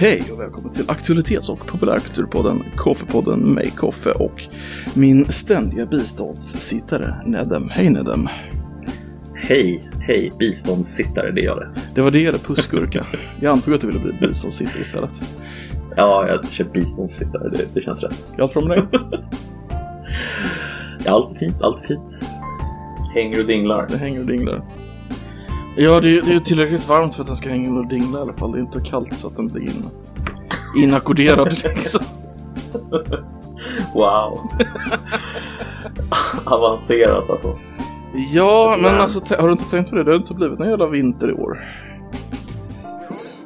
Hej och välkommen till aktualitets och populärkulturpodden Koffepodden med Koffe och min ständiga biståndssittare Nedem. Hej Nedem! Hej, hej, biståndssittare, det gör det. Det var det eller pussgurka. Jag antog att du ville bli biståndssittare istället. Ja, jag kör biståndssittare, det, det känns rätt. Jag från dig? Ja, allt är fint, allt är fint. Hänger och dinglar. Det hänger och dinglar. Ja, det är, det är tillräckligt varmt för att den ska hänga och dingla i alla fall. Det är inte kallt så att den blir in, inackorderad liksom. Wow. Avancerat alltså. Ja, men alltså har du inte tänkt på det? Det har inte blivit någon jävla vinter i år.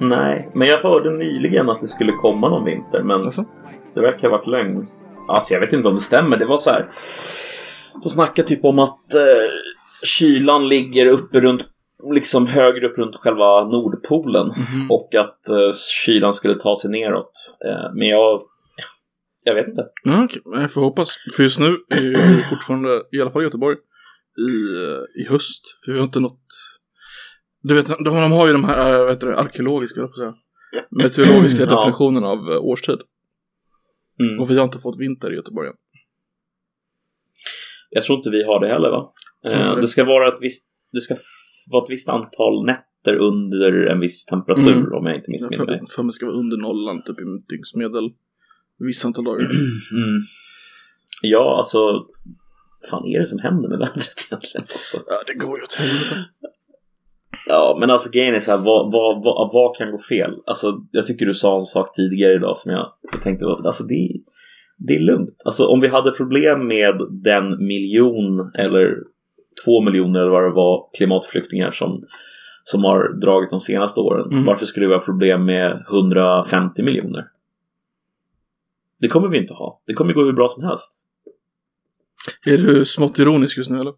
Nej, men jag hörde nyligen att det skulle komma någon vinter, men Alltså? det verkar ha varit lögn. Alltså, jag vet inte om det stämmer. Det var så här. De snackade typ om att eh, kylan ligger uppe runt, liksom högre upp runt själva Nordpolen. Mhm. Och att eh, kylan skulle ta sig neråt. Eh, men jag... Jag vet inte. Ja, okej. Jag får hoppas. För just nu är ju vi fortfarande, i alla fall i Göteborg, i, eh, i höst. För vi har inte nått... Du vet, de, de har ju de här, äh, vad heter det, arkeologiska, jag säga. Meteorologiska Ja. definitionen av eh, årstid. Mm. Och vi har inte fått vinter i Göteborg än. Jag tror inte vi har det heller va? Eh, det. det ska vara ett visst, det ska vara ett visst antal nätter under en viss temperatur Mm. om jag inte missminner mig. för, mig ska vara under nollan, typ i dygnsmedel. Vissa antal dagar. Mm. Ja, alltså. fan är det som händer med vädret egentligen? Alltså. Ja, det går ju åt helvete. Ja, men alltså grejen är så här, vad, vad, vad, vad kan gå fel? Alltså, jag tycker du sa en sak tidigare idag som jag, jag tänkte, alltså det, det är lugnt. Alltså om vi hade problem med den miljon eller två miljoner eller vad det var klimatflyktingar som, som har dragit de senaste åren. Mm. Varför skulle vi ha problem med 150 miljoner? Det kommer vi inte ha. Det kommer gå hur bra som helst. Är du smått ironisk just nu eller?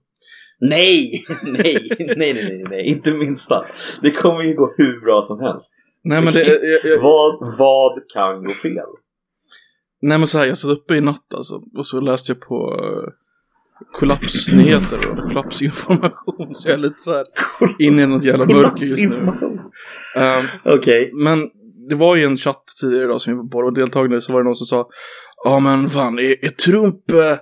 Nej, nej, nej, nej, nej, nej, inte minsta. Det kommer ju gå hur bra som helst. Nej men det, jag, jag, Vad, vad kan gå fel? Nej men så här, jag satt uppe i natt alltså och så läste jag på uh, kollapsnyheter och kollapsinformation så jag är lite så här inne i något jävla mörker just nu. Um, Okej. men det var ju en chatt tidigare idag som bara var deltagande så var det någon som sa Ja men fan, är, är Trump eh,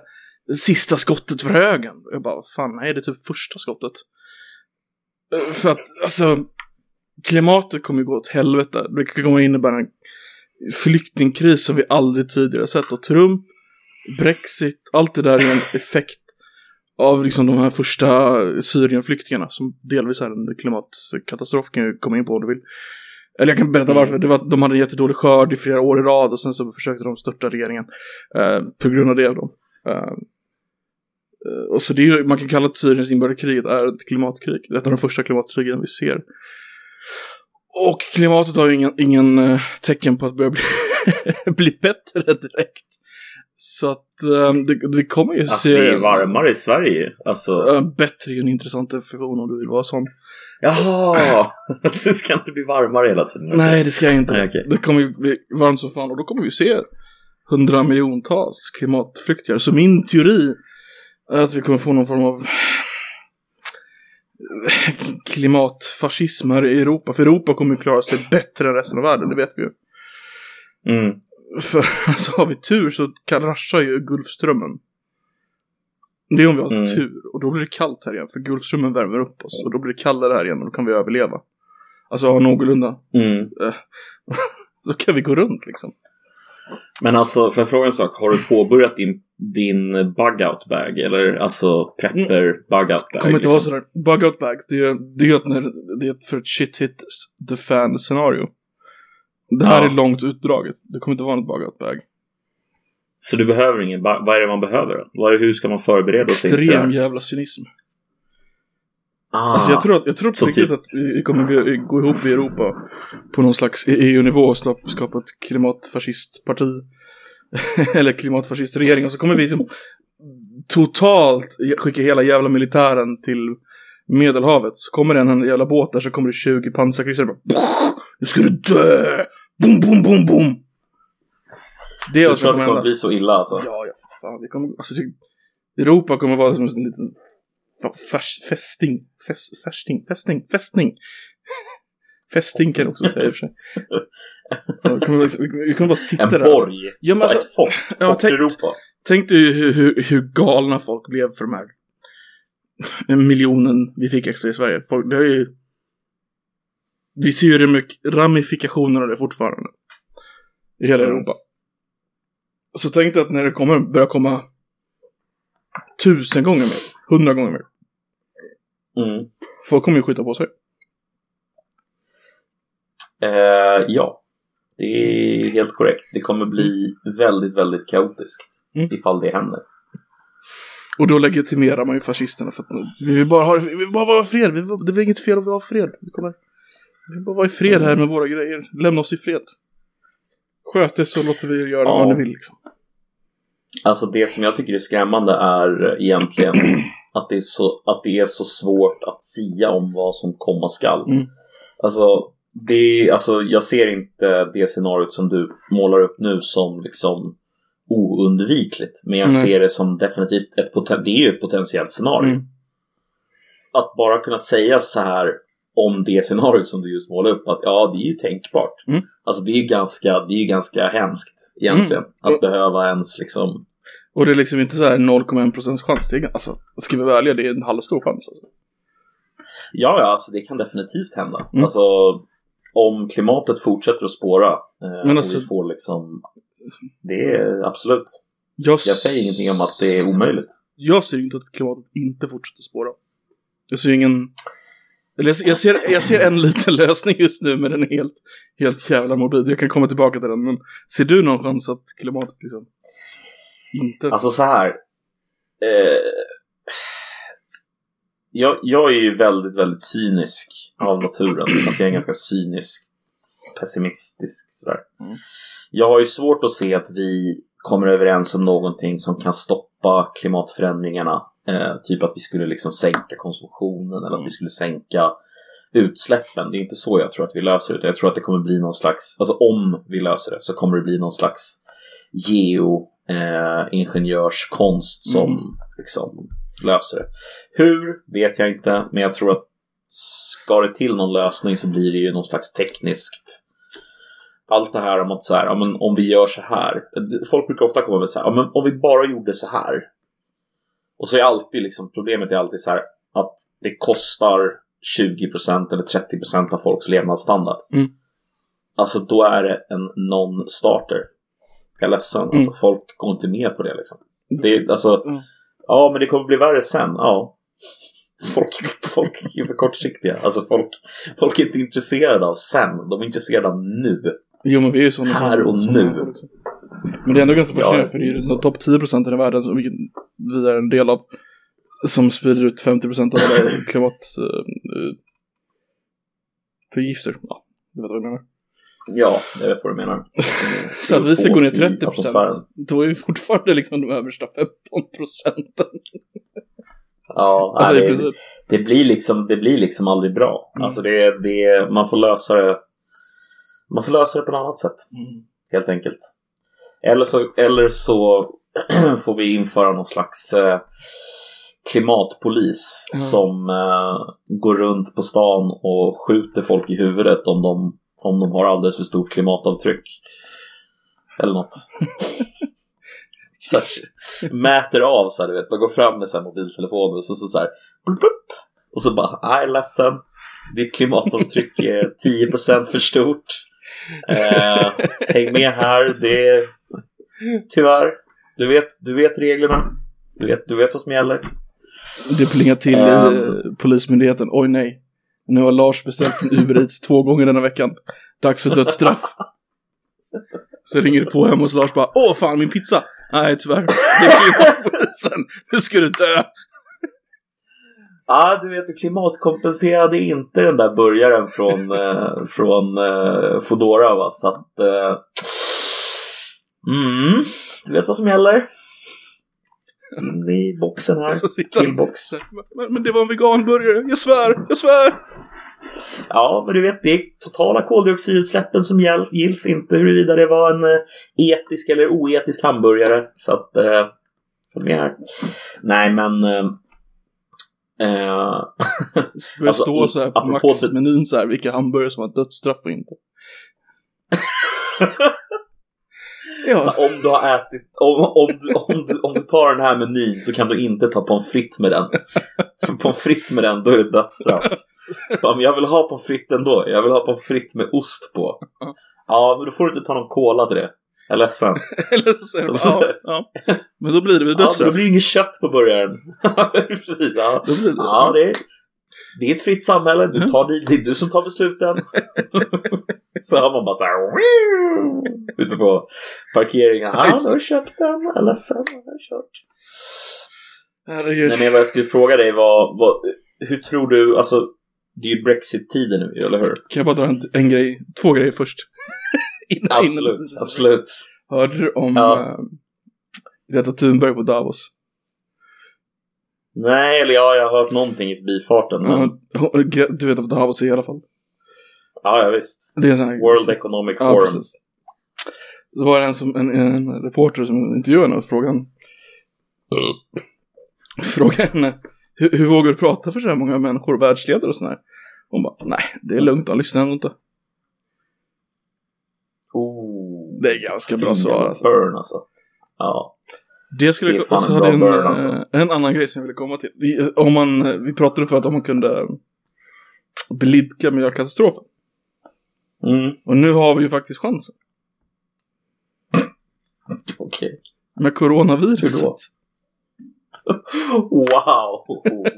sista skottet för högern? Jag bara, fan nej det är typ första skottet. Eh, för att, alltså, klimatet kommer ju gå åt helvete. Det kommer innebära en flyktingkris som vi aldrig tidigare sett. Och Trump, Brexit, allt det där är en effekt av liksom de här första Syrienflyktingarna som delvis är en klimatkatastrof kan jag komma in på om du vill. Eller jag kan berätta Mm. varför. Det var att de hade jättedålig skörd i flera år i rad och sen så försökte de störta regeringen eh, på grund av det. Då. Eh, eh, och så det är, man kan kalla att Syriens inbördeskriget är ett klimatkrig. Det är ett av de första klimatkrigen vi ser. Och klimatet har ju ingen, ingen eh, tecken på att börja bli, bli bättre direkt. Så att eh, det, det kommer ju Alltså det är varmare i Sverige. Alltså. Eh, bättre är ju en intressant definition om du vill vara sån. Jaha! Det ska inte bli varmare hela tiden. Nej, det ska jag inte. Nej, okej. Det kommer ju bli varmt som fan och då kommer vi se hundra miljontals klimatflyktingar. Så min teori är att vi kommer få någon form av klimatfascism här i Europa. För Europa kommer ju klara sig bättre än resten av världen, det vet vi ju. Mm. För alltså har vi tur så kraschar ju Gulfströmmen. Det är om vi har Mm. tur. Och då blir det kallt här igen. För Gulfströmmen värmer upp oss. Och då blir det kallare här igen och då kan vi överleva. Alltså ha någorlunda. Mm. Då kan vi gå runt liksom. Men alltså, för jag fråga en sak. Har du påbörjat din, din bug-out bag? Eller alltså prepper bug-out bag? Det kommer inte liksom? vara sådär. Bug out bags. Det är, det är, ett, det är ett för ett shit hit the fan scenario. Det här Ja. är långt utdraget. Det kommer inte vara något bug out bag. Så du behöver ingen Vad är det man behöver? Vad hur ska man förbereda sig Extrem jävla cynism. Ah. Alltså jag tror, att, jag tror på riktigt typ- att vi kommer gå, ihop i Europa på någon slags EU-nivå och skapa, ett klimatfascistparti. Eller klimatfascistregering och så kommer vi liksom totalt skicka hela jävla militären till Medelhavet. Så kommer det en jävla båt där så kommer det 20 pansarkryssare bara Nu ska du dö! Boom, boom, boom, boom! Det är Jag tror att det kommer bli så illa alltså. Ja, ja, för fan. Det kommer, alltså, typ, Europa kommer vara som en liten färs, fästing, fäs, fästing, fästing, fästning. Fästing kan jag också säga i och för sig. Vi kommer, vi kommer bara sitta En där. alltså. borg. Ja, men alltså- ett fort. Ja, Fort tänk- Europa. Tänk dig hur, hur, hur galna folk blev för de här miljonen vi fick extra i Sverige. Folk, det är ju... Vi ser ju remik- ramifikationer av det fortfarande. I hela Mm. Europa. Så tänk dig att när det kommer, börjar komma tusen gånger mer, hundra gånger mer. Mm. Folk kommer ju skjuta på sig. Eh, ja, det är helt korrekt. Det kommer bli väldigt, väldigt kaotiskt Mm. ifall det händer. Och då legitimerar man ju fascisterna för att vi vill bara ha vi vill bara vara fred. Vi vill, det är inget fel att vara i fred. Vi, kommer, vi bara vara i fred här med våra grejer. Lämna oss i fred. Sköt det så låter vi er göra Ja. vad ni vill liksom. Alltså det som jag tycker är skrämmande är egentligen att det är så, att det är så svårt att sia om vad som komma skall. Mm. Alltså, det, alltså, jag ser inte det scenariot som du målar upp nu som liksom oundvikligt. Men jag Nej. ser det som definitivt ett, poten- det är ett potentiellt scenario. Mm. Att bara kunna säga så här om det scenariot som du just målar upp att ja, det är ju tänkbart. Mm. Alltså det är ju ganska, det är ju ganska hemskt egentligen. Mm. Att Och- behöva ens liksom Och det är liksom inte så här 0,1 procents chans. Det är, alltså, ska vi ärliga, det är en halvstor chans. Alltså. Ja, ja, alltså det kan definitivt hända. Mm. Alltså, om klimatet fortsätter att spåra eh, Men och alltså- vi får liksom... Det är absolut. Jag, Jag säger ingenting om att det är omöjligt. jag ser inte att klimatet inte fortsätter spåra. Jag ser ingen... Jag, ser, jag ser en liten lösning just nu, men den är helt, helt jävla morbid. Jag kan komma tillbaka till den, men ser du någon chans att klimatet liksom inte... Alltså så här. Eh, jag, jag är ju väldigt, väldigt cynisk av naturen. Alltså jag är ganska cynisk, pessimistisk sådär. Mm. Jag har ju svårt att se att vi kommer överens om någonting som kan stoppa klimatförändringarna. Eh, typ att vi skulle liksom sänka konsumtionen eller att vi skulle sänka utsläppen. Det är inte så jag tror att vi löser det. Jag tror att det kommer bli någon slags, alltså om vi löser det så kommer det bli någon slags geo eh, ingenjörskonst som Mm. liksom löser det. Hur vet jag inte, men jag tror att ska det till någon lösning så blir det ju någon slags tekniskt allt det här om att så här, ja, men om vi gör så här. Folk brukar ofta komma med så här, ja, men om vi bara gjorde så här. Och så är alltid liksom, problemet är alltid så här att det kostar 20% eller 30% av folks levnadsstandard. Mm. Alltså då är det en non-starter. Jag är ledsen, Mm. alltså folk går inte med på det liksom. Det är, alltså, Mm. ja men det kommer bli värre sen, ja. Folk, folk är för kortsiktiga. Alltså folk, folk är inte intresserade av sen, de är intresserade av nu. Jo men vi är ju sådana Här och nu. Men det är ändå ganska Ja, fascinerande för det är ju de topp 10 procenten i världen, som- vilket vi är en del av, som sprider ut 50 procent av alla klimat... Uh, förgifter. Ja, du vet vad jag menar. Ja, jag vet vad du menar. Så att vi ska gå ner I 30 procent, atmosfären. då är vi fortfarande liksom de översta 15 procenten. Ja, Alltså nej, det, det, blir liksom, det blir liksom aldrig bra. Mm. Alltså det, det, man får lösa det Man får lösa det på något annat sätt, helt enkelt. Eller så, eller så får vi införa någon slags eh, klimatpolis Mm. som eh, går runt på stan och skjuter folk i huvudet om de, om de har alldeles för stort klimatavtryck. Eller något. så här, mäter av så här, du vet, man går fram med så här mobiltelefoner och så, så, så här, blup, blup, och så bara, jag är ledsen, ditt klimatavtryck är 10% för stort. Eh, häng med här, det är tyvärr, du vet, du vet reglerna, du vet, du vet vad som gäller. Det plingar till i Ehm. eh, Polismyndigheten. Oj nej. Nu har Lars beställt från Uber Eats två gånger denna veckan. Dags för dödsstraff. Så ringer det på hemma hos Lars bara Åh fan min pizza! Nej tyvärr. Det är klimatpolisen. Nu ska du dö. Ja, du vet, du klimatkompenserade inte den där burgaren från, eh, från eh, Foodora va, så att... Eh, mm, du vet vad som gäller. In i boxen här. Killbox. Men, men det var en veganburgare. Jag svär. Jag svär. Ja, men du vet, det är totala koldioxidutsläppen som gälls, gills inte huruvida det var en eh, etisk eller oetisk hamburgare. Så att, eh, följ med här. Nej, men eh, Eh, Det börjar Alltså, stå så här på Max-menyn så här, vilka hamburgare som har dödsstraff och inte. Ja, så om du har ätit, om, om, du, om, du, om du tar den här menyn så kan du inte ta pommes frites med den. För pommes frites med den, då är det dödsstraff. Ja, men jag vill ha pommes frites ändå. Jag vill ha pommes frites med ost på. Ja, men då får du inte ta någon cola till det. Jag är ledsen. eller så, ja, ja. Men då blir det väl Ja, dödsstraff. då blir det inget kött på burgaren. Precis, ja. Då blir det. Ja, det är, det är ett fritt samhälle. Du tar det, det är du som tar besluten. så har man bara så här ute på parkeringen. Nu har köpt den. Ledsen. Jag har kört. Herregud. Nej, men vad jag skulle fråga dig var, var hur tror du, alltså det är ju Brexit-tider nu, eller hur? Kan jag bara dra en, en grej, två grejer först? innan, Absolut, innan. absolut. Hörde du om Ja. ja. Greta Thunberg på Davos? Nej, eller ja, jag har hört någonting i förbifarten. Men, Ja, du vet vad Davos är i alla fall. Ja, ja, visst. Det är här... World Economic Ja, Forum. precis. Då var det en, som, en, en reporter som intervjuade henne och frågade henne, frågade henne hur, hur vågar du prata för så här många människor, världsledare och sådär? Hon bara, nej, det är lugnt, de lyssnar ändå inte. Oh, Det är ganska bra svar alltså. Burn alltså. Ja. Det skulle Det jag, så en hade en, burn, alltså. eh, en annan grej som jag ville komma till. Vi, om man, vi pratade för att om man kunde blidka miljökatastrofen. Mm, Och nu har vi ju faktiskt chansen. okej. Med Hur coronaviruset. Wow,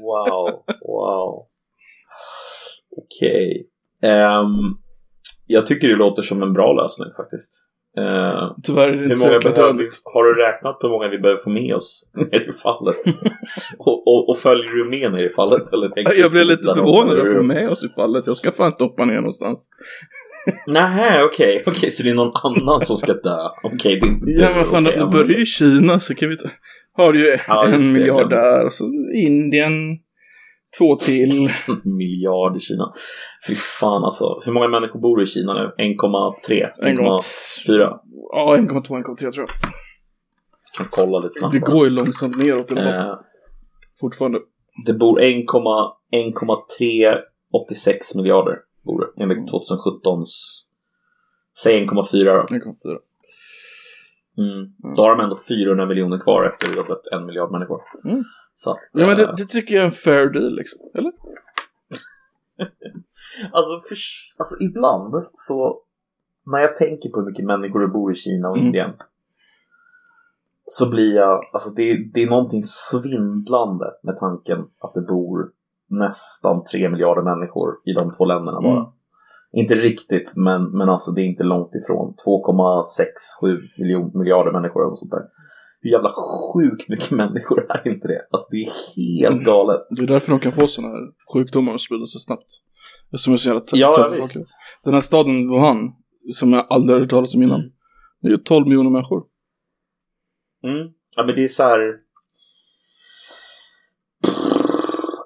wow, wow. Okej. Ehm, jag tycker det låter som en bra lösning faktiskt. Ehm, Tyvärr är det inte många behöver har du räknat på hur många vi behöver få med oss ner i fallet? och, och, och följer du med ner i fallet? Eller Jag blev lite förvånad att få med oss i fallet. Jag ska fan inte hoppa ner någonstans. Nej, okej, okej, så det är någon annan som ska dö? Okej, det är inte Ja men fan, okej, det börjar ju i Kina så kan vi ta... Har du ju Ja, en miljard där och så Indien. Två till. miljard i Kina. Fy fan alltså. Hur många människor bor i Kina nu? 1,3? 1,4? Ja, 1,2, 1,3 tror jag. Kan kolla lite snabbt Det går ju långsamt neråt. Eh, Fortfarande. det bor 1,386 miljarder bor det, enligt 2017s Säg 1,4 då. 1,4. Mm. Då har de ändå 400 miljoner kvar efter att ha blivit en miljard människor. Mm. Så att, Ja men det, eh, det tycker jag är en fair deal liksom. Eller? Alltså, för, alltså ibland så när jag tänker på hur mycket människor det bor i Kina och Mm. Indien så blir jag, alltså det, det är någonting svindlande med tanken att det bor nästan 3 miljarder människor i de två länderna bara. Mm. Inte riktigt, men, men alltså det är inte långt ifrån. 2,67 miljon, miljarder människor eller sånt där. Hur jävla sjukt mycket människor är inte det? Alltså det är helt Mm. galet. Det är därför de kan få sådana här sjukdomar och sprida sig snabbt. Som är så jävla Ja, ja, visst. Den här staden Wuhan, som jag aldrig har hört talas om innan. Mm. Det är ju 12 miljoner människor. Mm. Ja men det är så här.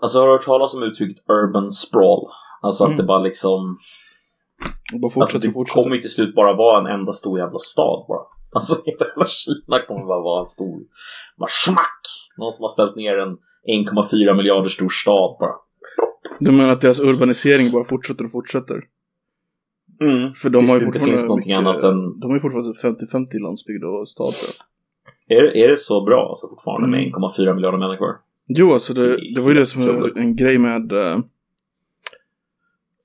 Alltså har du hört talas om uttrycket urban sprawl? Alltså att Mm. det bara liksom bara Alltså det fortsätter. kommer ju till slut bara vara en enda stor jävla stad bara. Alltså hela jävla Kina kommer bara vara en stor bara smack! Någon som har ställt ner en 1,4 miljarder stor stad bara. Du menar att deras urbanisering bara fortsätter och fortsätter? Mm. För de Tills har ju fortfarande finns mycket- annat än De har ju fortfarande 50-50 landsbygd och stad. Är, det- är det så bra alltså fortfarande med Mm. 1,4 miljarder människor? Jo, alltså det, det var ju det som var en grej med... Uh,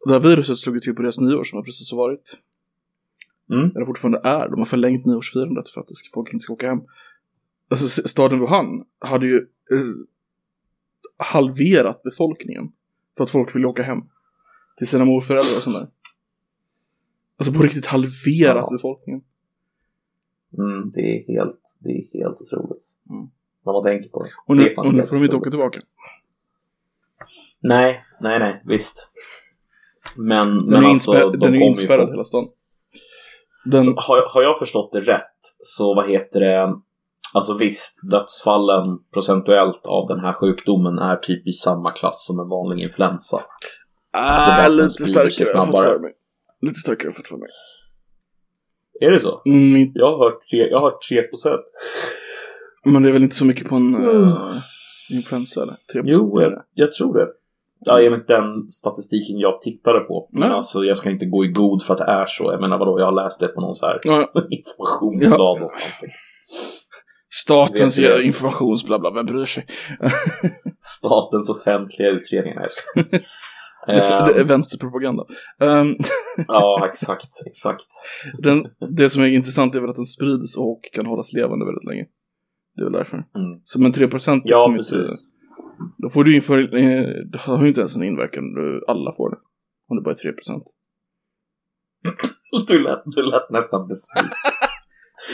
det här viruset slog ju till på deras nyår som har precis har varit. Mm. Eller fortfarande är. De har förlängt nyårsfirandet för att folk inte ska åka hem. Alltså staden Wuhan hade ju eh, halverat befolkningen. För att folk ville åka hem. Till sina morföräldrar och sånt där. Alltså på riktigt halverat Ja. befolkningen. Mm, det är helt, det är helt otroligt. Mm. När man tänker på det. Och Det nu, fan och nu får de inte åka tillbaka. Nej, nej, nej, visst. Men, Den men är, alltså, de den är ju inspärrad hela stan. Den, Så, har, har jag förstått det rätt så vad heter det? Alltså visst, dödsfallen procentuellt av den här sjukdomen är typ i samma klass som en vanlig influensa. ah, lite starkare snabbare. för mig. Lite starkare fått för mig. Är det så? Mm, inte- Jag har hört 3, jag har hört 3 procent. Men det är väl inte så mycket på en... Mm. eh, influensa eller? 3%? Jo, jag, jag tror det. Ja, enligt den statistiken jag tittade på. Men Ja. alltså, jag ska inte gå i god för att det är så. Jag menar vadå, jag har läst det på någon så här Ja, informationsblad Ja. någonstans. Liksom. statens informationsblabla, vem bryr sig? Statens offentliga utredningar. Nej, jag. Det är- det är Ehm, vänsterpropaganda. Ehm, Ja, exakt, exakt. den, det som är intressant är väl att den sprids och kan hållas levande väldigt länge. Det är väl därför. Mm. Så men 3% Ja, kommer inte- precis. Då får du inför, eh, det har ju inte ens en inverkan, du- alla får det. Om det bara är 3%. Du lät, du lät nästan besviken.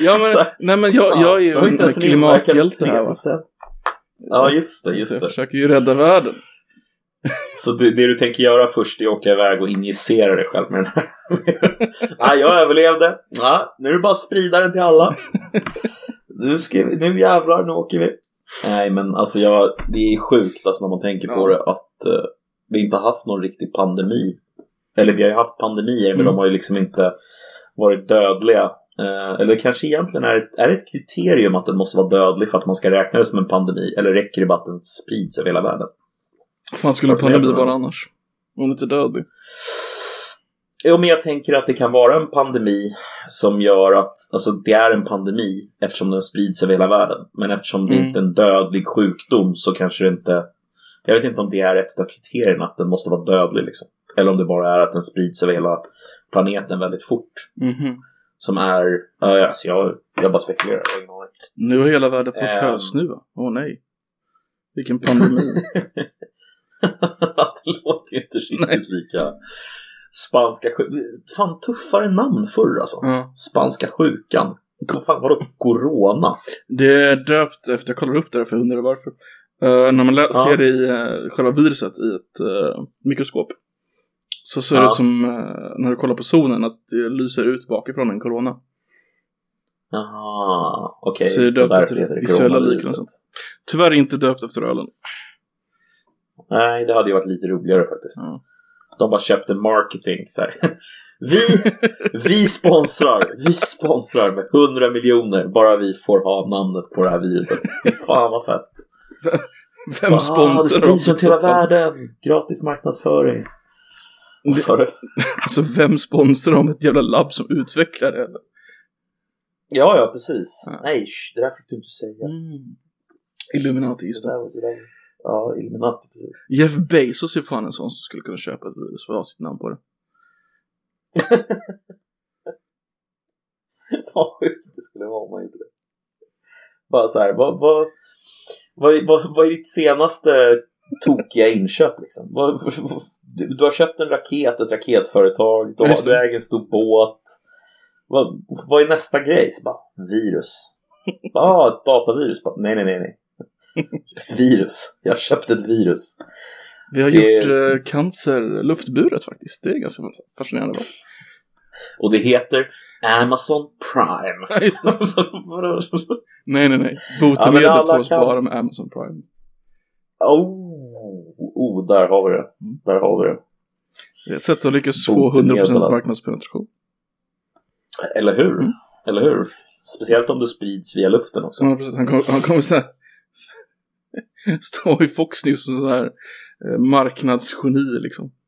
Ja men, Så nej men jag, jag är ju en klimathjälte här va. 3%. Ja, just det, Så just jag det. försöker ju rädda världen. Så det, det du tänker göra först är att åka iväg och injicera dig själv med den här. Nej, jag överlevde. Ja, nu är det bara att sprida den till alla. Nu, ska vi, nu jävlar, nu åker vi. Nej, men alltså jag, det är sjukt alltså när man tänker på Ja. det att eh, vi inte har haft någon riktig pandemi. Eller vi har ju haft pandemier, men Mm. de har ju liksom inte varit dödliga. Eh, eller kanske egentligen är det, är det ett kriterium att den måste vara dödlig för att man ska räkna det som en pandemi? Eller räcker det bara att den sprids över hela världen? Vad fan skulle en pandemi vara annars? Om det inte är dödlig. Jo, men jag tänker att det kan vara en pandemi som gör att, alltså det är en pandemi eftersom den sprids över hela världen. Men eftersom det Mm. inte är en dödlig sjukdom så kanske det inte, jag vet inte om det är ett av kriterierna att den måste vara dödlig liksom. Eller om det bara är att den sprids över hela planeten väldigt fort. Mhm. Som är, alltså jag, jag bara spekulerar. jag. Nu har hela världen fått Ehm. hösnuva. Åh nej. Vilken pandemi. det låter ju inte riktigt Nej. lika spanska sjukan. Fan tuffare namn förr alltså. ja. Spanska sjukan. Vad fan vadå corona? Det är döpt efter, jag kollar upp det där för jag undrar varför. Eh, när man Ja. ser det i uh, själva viruset i ett eh, mikroskop. Så ser det Ja. ut som när du kollar på zonen att det lyser ut bakifrån en corona. Jaha, okej. Så det är döpt efter det visuella sånt. Tyvärr inte döpt efter ölen. Nej, det hade ju varit lite roligare faktiskt. Ja. De bara köpte marketing så här. Vi, vi sponsrar, vi sponsrar med 100 miljoner bara vi får ha namnet på det här viruset. Fy fan vad fett. Vem ah, det sponsrar sprids dem? runt hela världen. Gratis marknadsföring. Du? Alltså vem sponsrar dem? Ett jävla labb som utvecklar det? eller? Ja, ja, precis. Ja. Nej, sh, det där fick du inte säga. Mm. Illuminati, just Det där, det. det där. Ja, Illuminati precis. Jeff Bezos är fan en sån som skulle kunna köpa ett virus för att ha sitt namn på det. Vad sjukt det skulle vara om man gjorde det. Bara så här, vad, vad, vad, vad, vad är ditt senaste tokiga inköp liksom? Du, du har köpt en raket, ett raketföretag, du, har, du äger en stor båt. Vad, vad är nästa grej? Så bara, virus. Ja, ah, ett datavirus. Bara, nej, nej, nej, nej. Ett virus. Jag har köpt ett virus. Vi har Det- gjort eh, cancer luftburet faktiskt. Det är ganska fascinerande. Va? Och det heter Amazon Prime. Ja, nej, nej, nej. Ja, Botemedlet får oss kan- bara med Amazon Prime. Oh, oh, där har vi det. Där har vi det. Det är ett sätt att lyckas få Botemedel. 100% marknadspenetration. Eller hur? Mm. Eller hur? Speciellt om det sprids via luften också. Ja. Han kommer, han kommer så här, stå i Fox News som så här eh, marknadsgeni liksom.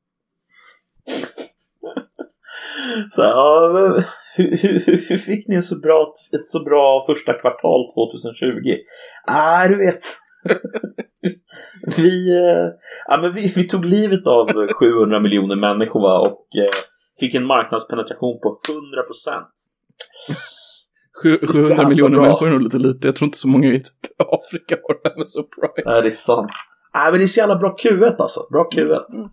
Så här, ja, men, hur, hur, hur fick ni så bra, ett så bra första kvartal 2020? Ah, du vet. vi, eh, ja, men vi, vi tog livet av 700 miljoner människor va, och eh, fick en marknadspenetration på 100 procent. Sju- Så 700 jävla miljoner bra. människor är nog lite lite. Jag tror inte så många i typ Afrika har Amazon Prime. Nej, det är sant. Nej, men det är så jävla bra Q1 alltså. Bra Q1.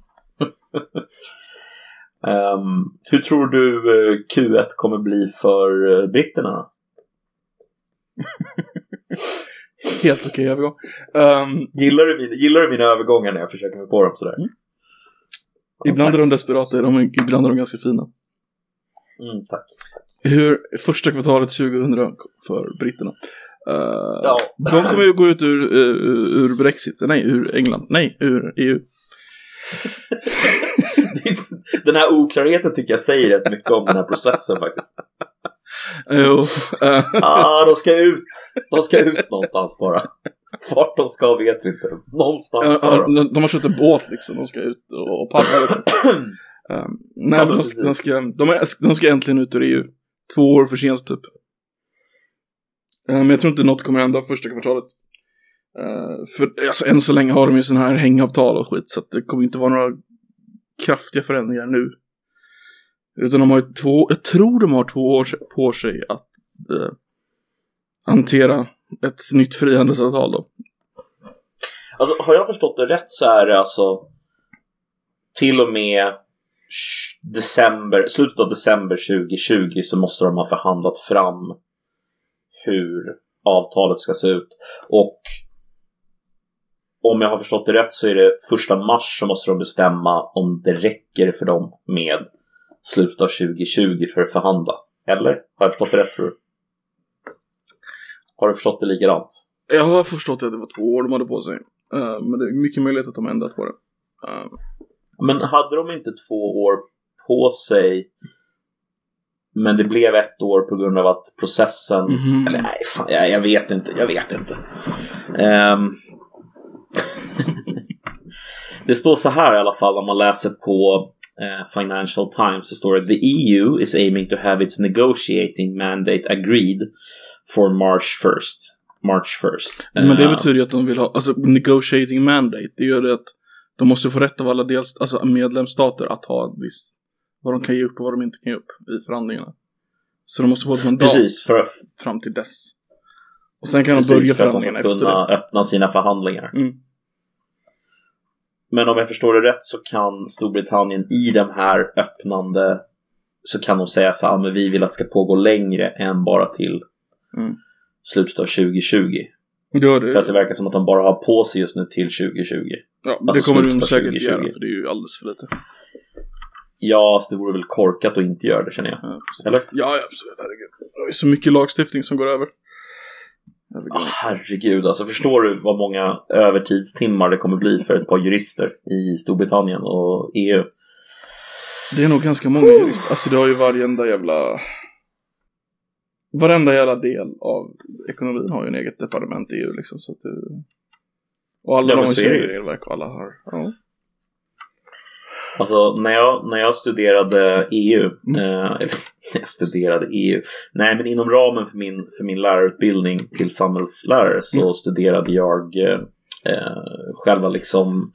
Ehm, hur tror du eh, Q1 kommer bli för eh, britterna då? Helt okej övergång. Um, Gillar du, min, gillar du mina övergångar när jag försöker mig på dem sådär? Mm. ibland är de desperata, de ibland är de ganska fina. Mm, tack. Hur första kvartalet 2000 för britterna. Uh, Ja. De kommer ju gå ut ur, uh, ur Brexit, nej ur England, nej ur EU. Den här oklarheten tycker jag säger rätt mycket om den här processen faktiskt. Jo, eh, Ah, de ska ut. De ska ut någonstans bara. Vart de ska vet vi inte. Någonstans ska ja, de. har köpt en båt liksom, de ska ut och, paddla. Um, nej, Ja, de, de, ska, de, är, de ska äntligen ut ur EU. Två år för sent typ. Eh, men jag tror inte något kommer hända första kvartalet. Eh, för alltså, än så länge har de ju sådana här hängavtal och skit, så att det kommer inte vara några kraftiga förändringar nu. Utan de har ju två, jag tror de har två år på sig att eh, hantera ett nytt frihandelsavtal då. Alltså, har jag förstått det rätt så är det alltså till och med december, slutet av december 2020 så måste de ha förhandlat fram hur avtalet ska se ut. Och om jag har förstått det rätt så är det första mars så måste de bestämma om det räcker för dem med slutet av 2020 för att förhandla. Eller? Har jag förstått det rätt tror du? Har du förstått det likadant? Jag har förstått att det var två år de hade på sig. Eh, men det är mycket möjligt att de ändrat på det. Eh, Men hade de inte två år på sig men det blev ett år på grund av att processen... Mhm. Eller nej, fan, jag, jag vet inte. Jag vet inte. Ehm. det står så här i alla fall om man läser på eh, Financial Times. Så står det The EU is aiming to have its negotiating mandate agreed for March 1st. March 1st. Men det Eh, betyder ju att de vill ha, alltså negotiating mandate, det gör det att de måste få rätt av alla dels, alltså medlemsstater att ha ett visst, vad de kan ge upp och vad de inte kan ge upp i förhandlingarna. Så de måste få ett mandat Precis, för, fram till dess. Och sen kan de precis, börja för att de förhandlingarna ska efter kunna det. öppna sina förhandlingar. Mm. Men om jag förstår det rätt så kan Storbritannien i de här öppnande så kan de säga så här, "Ah, men vi vill att det ska pågå längre än bara till Mm. slutet av 2020. Det gör det. För att det verkar som att de bara har på sig just nu till 2020. ja, det alltså kommer de säkert 2020. göra, för det är ju alldeles för lite. Ja, så det vore väl korkat att inte göra det känner jag. Ja, precis. Eller? Ja, ja, absolut. Herregud. Det är så mycket lagstiftning som går över. Herregud. Ah, herregud, alltså förstår du vad många övertidstimmar det kommer bli för ett par jurister i Storbritannien och EU? Det är nog ganska många jurister. Alltså det har ju varenda jävla... Varenda jävla del av ekonomin har ju en eget departement i EU liksom. Så att det... Och alla Ja, har sina regelverk och alla har... Ja. Alltså när jag, när jag studerade EU, Mm. eh, eller jag studerade EU, nej men inom ramen för min, för min lärarutbildning till samhällslärare så Mm. studerade jag eh, eh, själva liksom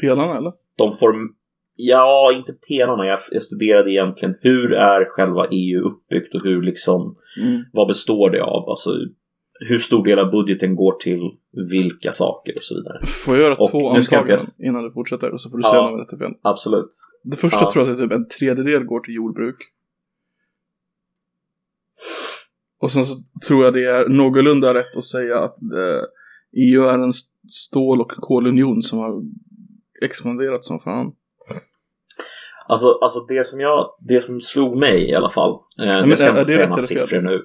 Pelarna eller? de form... Ja, inte pelarna. Jag, jag studerade egentligen hur är själva EU uppbyggt och hur liksom, Mm. vad består det av? Alltså hur stor del av budgeten går till vilka saker och så vidare. Får jag göra Och två jag antaganden inte- innan du fortsätter? Och så får du Ja. säga om fel. Absolut. Det första Ja. tror jag att typ en tredjedel går till jordbruk. Och sen så tror jag det är någorlunda rätt att säga att eh, EU är en st- stål och kolunion som har expanderat som fan. Alltså, alltså det som jag, det som slog mig i alla fall. Eh, men jag ska är- inte är det säga några siffror nu.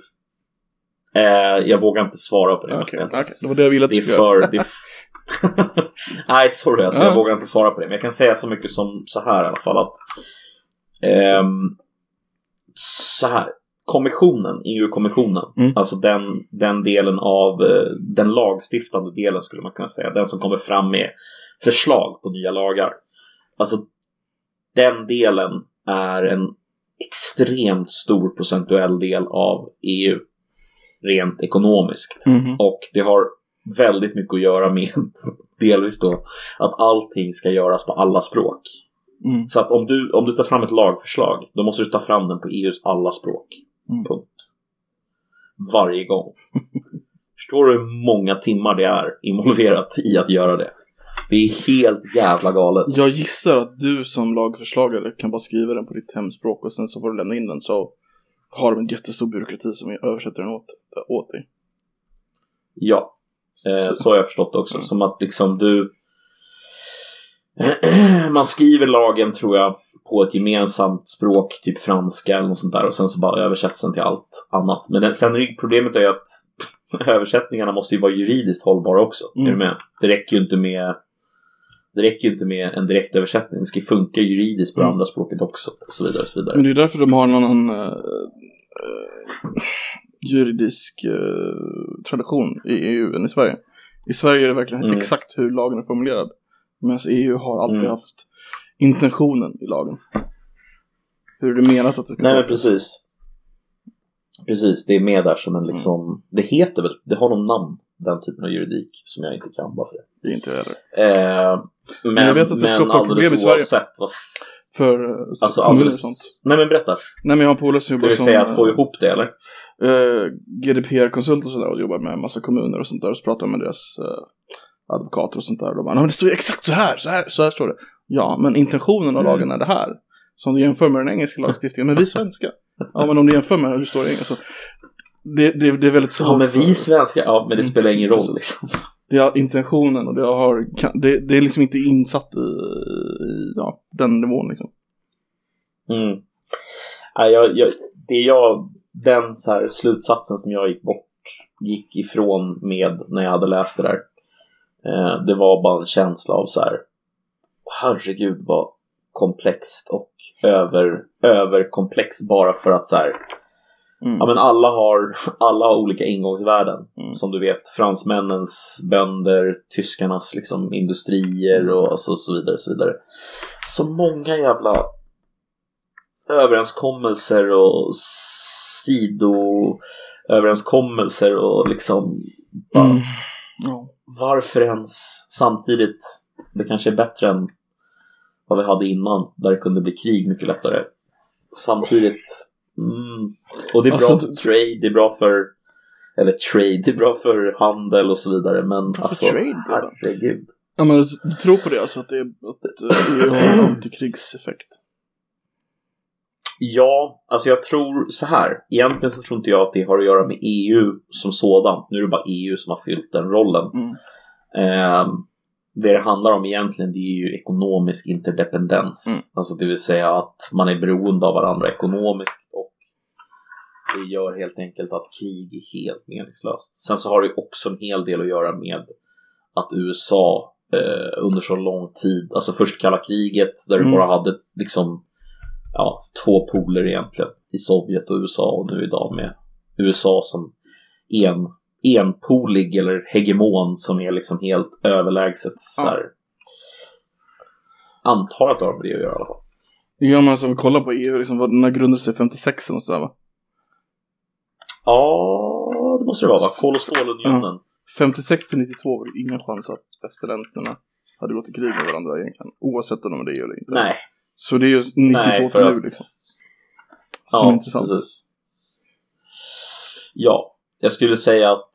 Eh, jag vågar inte svara på det. helt okej. det var det jag ville att du skulle göra. Nej, sorry alltså. Ja. Jag vågar inte svara på det. Men jag kan säga så mycket som så här i alla fall att... ehm, så här. Kommissionen, EU-kommissionen, Mm. alltså den, den delen av eh, den lagstiftande delen skulle man kunna säga, den som kommer fram med förslag på nya lagar. Alltså den delen är en extremt stor procentuell del av EU rent ekonomiskt. Mhm. Och det har väldigt mycket att göra med, delvis då, att allting ska göras på alla språk. Mm. Så att om du, om du tar fram ett lagförslag, då måste du ta fram den på EUs alla språk. Mm. Punkt. Varje gång. Förstår du hur många timmar det är involverat i att göra det? Det är helt jävla galet. Jag gissar att du som lagförslagare kan bara skriva den på ditt hemspråk och sen så får du lämna in den så har de en jättestor byråkrati som översätter den åt, åt dig. Ja, eh, Så- så har jag förstått det också. Mm. Som att liksom du... Man skriver lagen tror jag på ett gemensamt språk, typ franska eller något sånt där och sen så bara översätts den till allt annat. Men den, sen är problemet är ju att översättningarna måste ju vara juridiskt hållbara också. Är Mm. du med? Det räcker ju inte med det räcker ju inte med en direktöversättning. Det ska ju funka juridiskt på Mm. andra språket också. Och så vidare och så vidare. Men det är därför de har en annan... eh, eh, juridisk eh, tradition i EU än i Sverige. I Sverige är det verkligen Mm. exakt hur lagen är formulerad. Medan EU har alltid Mm. haft intentionen i lagen. Hur är det menat att det ska Nej men precis. Precis, det är med där som en Mm. liksom, det heter väl, det har någon namn, den typen av juridik som jag inte kan bara för det. Det är inte jag heller. Eh, men jag vet att det men skapar problem i Sverige. vad, För eh, alltså kommuner och alldeles, sånt. nej men berätta. Nej men jag har en polare som Det jobbar vill som säga att få ihop det eller? Eh, GDPR-konsult och sådär och jobbar med en massa kommuner och sånt där och så pratar jag med deras eh, advokater och sånt där och de bara, "Nej, men det står ju exakt så här, så här, så här står det. Ja, men intentionen av Mm. lagen är det här. Så om du jämför med den engelska lagstiftningen, men vi svenska. Ja, men om du jämför med hur det står i engelska så det, det, det är väldigt svårt. Ja men vi svenskar, ja men det Mm, spelar ingen roll liksom. Det har intentionen och det har, det, det är liksom inte insatt i, i ja, den nivån liksom. Mm. Nej, jag, jag, det jag, den så här slutsatsen som jag gick bort, gick ifrån med när jag hade läst det där. Eh, det var bara en känsla av så här, herregud vad komplext och över, överkomplext bara för att så här, Mm. ja men alla har, alla har olika ingångsvärden. Mm. Som du vet, fransmännens bönder, tyskarnas liksom industrier och så, så vidare. Så, vidare. så många jävla överenskommelser och sidoöverenskommelser och liksom bara, Mm. Ja. varför ens samtidigt det kanske är bättre än vad vi hade innan där det kunde bli krig mycket lättare samtidigt mm, och det är bra Alltså, för trade, det är bra för eller trade, det är bra för handel och så vidare men För alltså trade, herregud Ja men du, tror på det alltså att det är, att eh, EU har en antikrigseffekt? Ja, alltså jag tror så här. Egentligen så tror inte jag att det har att göra med EU som sådant. Nu är det bara EU som har fyllt den rollen. Mm. Eh, det det handlar om egentligen det är ju ekonomisk interdependens. Mm. Alltså det vill säga att man är beroende av varandra ekonomiskt och det gör helt enkelt att krig är helt meningslöst. Sen så har det också en hel del att göra med att USA eh, under så lång tid, alltså först kalla kriget där du Mm. bara hade liksom ja, två poler egentligen i Sovjet och USA och nu idag med USA som en, enpolig eller hegemon som är liksom helt överlägset så här. Antar att det har med det att göra i alla fall. Ja men alltså vi kollar på EU, liksom, vad, när grundades det 56 och sådär va? Ja, det måste det vara va? Kol och stålunionen. 56 till 92 var det ingen chans att västerländerna hade gått i krig med varandra egentligen. Oavsett om de är det eller inte. Nej, Så det är just 92 nej till för nu liksom. Som är Ja, intressant. precis. Ja, jag skulle säga att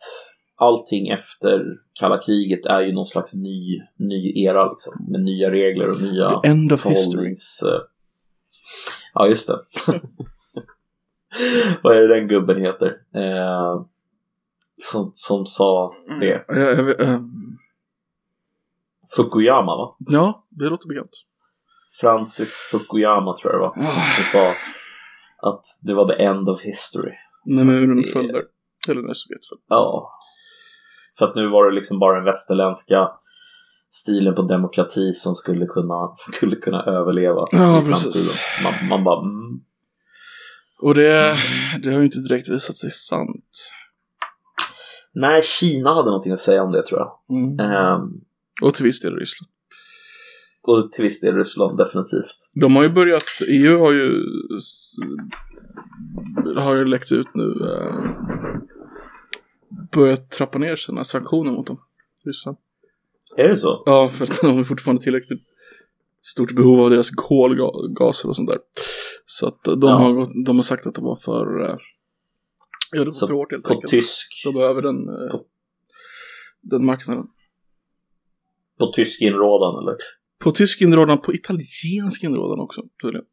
allting efter kalla kriget är ju någon slags ny, ny era liksom. Med nya regler och nya The end of history. förhållnings... eh, Ja, just det. Vad är det den gubben heter? Eh, som, som sa det. Jag vet, eh, Fukuyama va? ja, det låter bekant. Francis Fukuyama tror jag det var. Ah, Som sa att det var the end of history. när muren föll där. Eller när Sovjet föll. Ja. För att nu var det liksom bara den västerländska stilen på demokrati som skulle kunna, skulle kunna överleva Ja, precis. Man, man bara mm. Och det, det har ju inte direkt visat sig sant. Nej, Kina hade någonting att säga om det tror jag. Mm. Ehm, Och till viss del Ryssland. Och till viss del Ryssland, definitivt. De har ju börjat, EU har ju har ju läckt ut nu eh, börjat trappa ner sina sanktioner mot dem. Ryssland. Är det så? Ja, för att de har fortfarande tillräckligt stort behov av deras kolgaser och sånt där. Så att de, Ja. har, gått, de har sagt att det var för eh, Ja, det var Så för hårt helt På enkelt. tysk, De behöver den, eh, på- den marknaden. på tysk inrådan eller? På tysk inrådan, på italiensk inrådan också tydligen.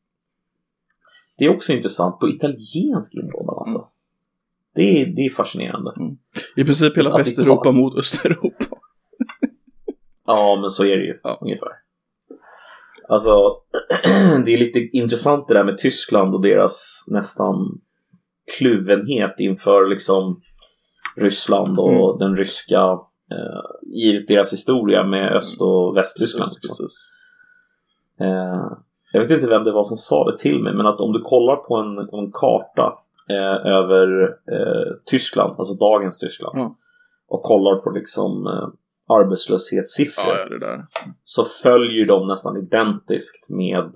Det är också intressant. På italiensk inrådan alltså. Det, är, det är fascinerande. I princip hela Västeuropa tar- mot Östeuropa. Ja, men så är det ju Ja. ungefär. Alltså, det är lite intressant det där med Tyskland och deras nästan kluvenhet inför liksom Ryssland och den ryska, eh, givet deras historia med Öst och Västtyskland. Precis, Liksom. precis. Eh, jag vet inte vem det var som sa det till mig, men att om du kollar på en, en karta eh, över eh, Tyskland, alltså dagens Tyskland. Ja. Och kollar på liksom eh, arbetslöshetssiffror. Ja, ja. Så följer de nästan identiskt med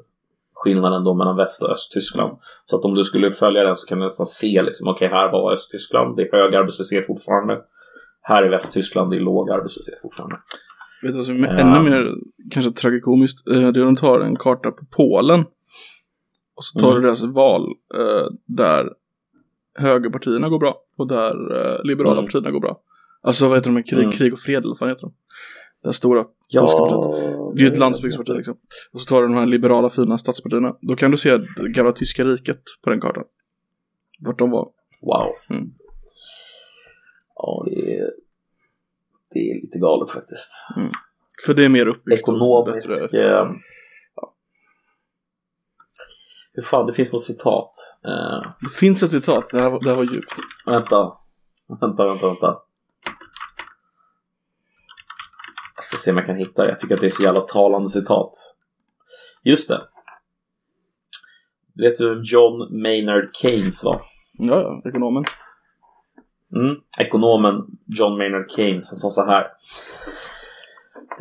skillnaden då mellan Väst och Östtyskland. Mm. Så att om du skulle följa den så kan du nästan se liksom, okej här var Östtyskland, det är hög arbetslöshet fortfarande. Här i Västtyskland, är låg arbetslöshet fortfarande. Vet du vad som är Ja. ännu mer kanske tragikomiskt? Eh, Det är att de tar en karta på Polen. Och så tar Mm. du deras val eh, där högerpartierna går bra och där eh, liberala Mm. partierna går bra. Alltså vad heter de? Krig, Mm. krig och fred eller vad fan heter de? Det här stora Ja, polska partiet. Det är ju ett landsbygdsparti liksom. Och så tar du de här liberala fina statspartierna. Då kan du se det gamla tyska riket på den kartan. Vart de var. Wow. Mm. Ja, det är, det är lite galet faktiskt. För det är mer uppbyggt och Ekonomisk... bättre. Eh, ja. Hur fan, det finns något citat. Eh, Det finns ett citat, det här, var- det här var djupt. vänta. Vänta, vänta, vänta. Jag ska se om jag kan hitta det. Jag tycker att det är så jävla talande citat. Just det. Vet du vem John Maynard Keynes var? Ja, ja, ekonomen. Mm. Ekonomen John Maynard Keynes han sa så här.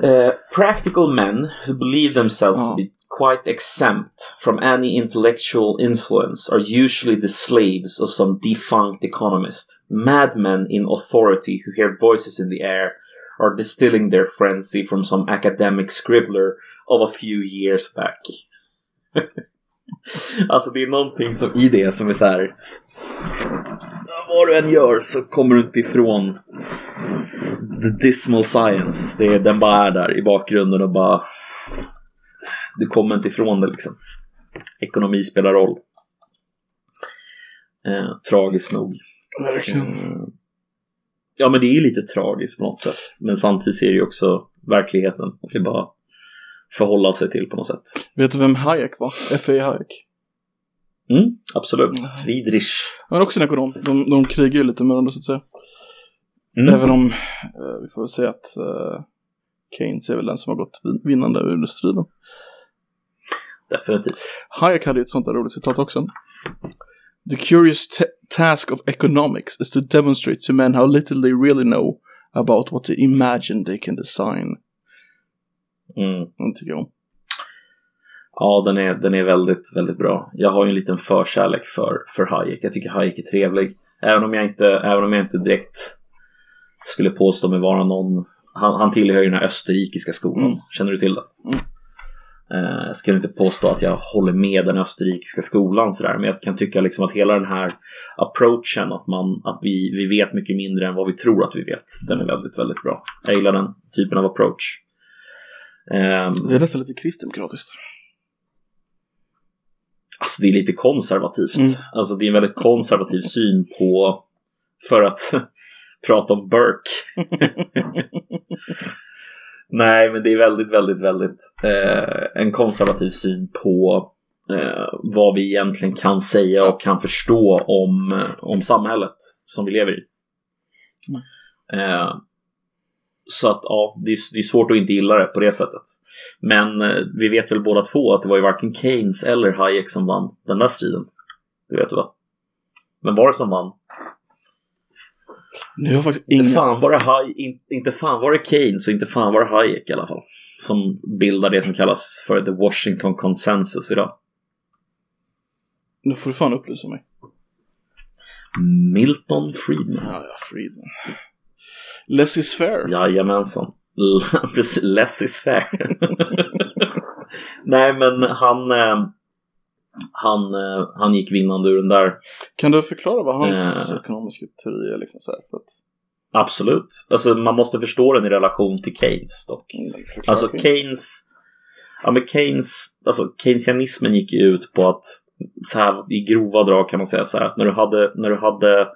Eh, practical men who believe themselves Ja. to be quite exempt from any intellectual influence are usually the slaves of some defunct economist. Madmen in authority who hear voices in the air are distilling their frenzy from some academic scribbler of a few years back. alltså det är någonting som i det som är så här. Vad du än gör så kommer du inte ifrån the dismal science. Det är, den bara är där i bakgrunden och bara... Du kommer inte ifrån det liksom. Ekonomi spelar roll. Eh, tragiskt nog. Verkligen. Eh, ja men det är lite tragiskt på något sätt. Men samtidigt är det ju också verkligheten. Och det är bara förhålla sig till på något sätt. Vet du vem Hayek var? F.A. Hayek. Mm, absolut. Mm. Friedrich. Han är också en ekonom. De, de krigar ju lite med varandra så att säga. Mm. Även om eh, vi får säga att eh, Keynes är väl den som har gått vin- vinnande ur striden. Definitivt. Hayek hade ju ett sånt där roligt citat också. The curious ta- task of economics is to demonstrate to men how little they really know about what they imagine they can design. Mm. Den tycker jag om. Ja, den är, den är väldigt, väldigt bra. Jag har ju en liten förkärlek för, för Hayek. Jag tycker Hayek är trevlig. Även om jag inte, även om jag inte direkt skulle påstå mig vara någon... Han, han tillhör ju den här österrikiska skolan. Mm. Känner du till det? Mm. Eh, jag ska inte påstå att jag håller med den österrikiska skolan sådär, men jag kan tycka liksom att hela den här approachen, att, man, att vi, vi vet mycket mindre än vad vi tror att vi vet, den är väldigt, väldigt bra. Jag gillar den typen av approach. Ehm, Det är nästan lite kristdemokratiskt. Alltså det är lite konservativt. Mm. Alltså det är en väldigt konservativ syn på, för att prata om Burke. Nej, men det är väldigt, väldigt, väldigt eh, en konservativ syn på eh, vad vi egentligen kan säga och kan förstå om, om samhället som vi lever i. Eh, så att ja, det är, det är svårt att inte gilla det på det sättet. Men eh, vi vet väl båda två att det var ju varken Keynes eller Hayek som vann den där striden. Det vet du va? Men var det som vann? Nu har faktiskt Inte ingen... fan var det, Hay- in, inte fan var det Keynes och inte fan var det Hayek i alla fall. Som bildar det som kallas för the Washington Consensus idag. Nu får du fan upplysa mig. Milton Friedman. Ja, ja, Friedman. Less is fair. Jajamensan. Precis, less is fair. Nej men han, eh, han, eh, han gick vinnande ur den där. Kan du förklara vad hans Eh. ekonomiska teori är liksom så här? För att... Absolut. Alltså man måste förstå den i relation till Keynes dock. Mm, Alltså Keynes, ja men Keynes, alltså keynesianismen gick ju ut på att så här i grova drag kan man säga så här att när du hade, när du hade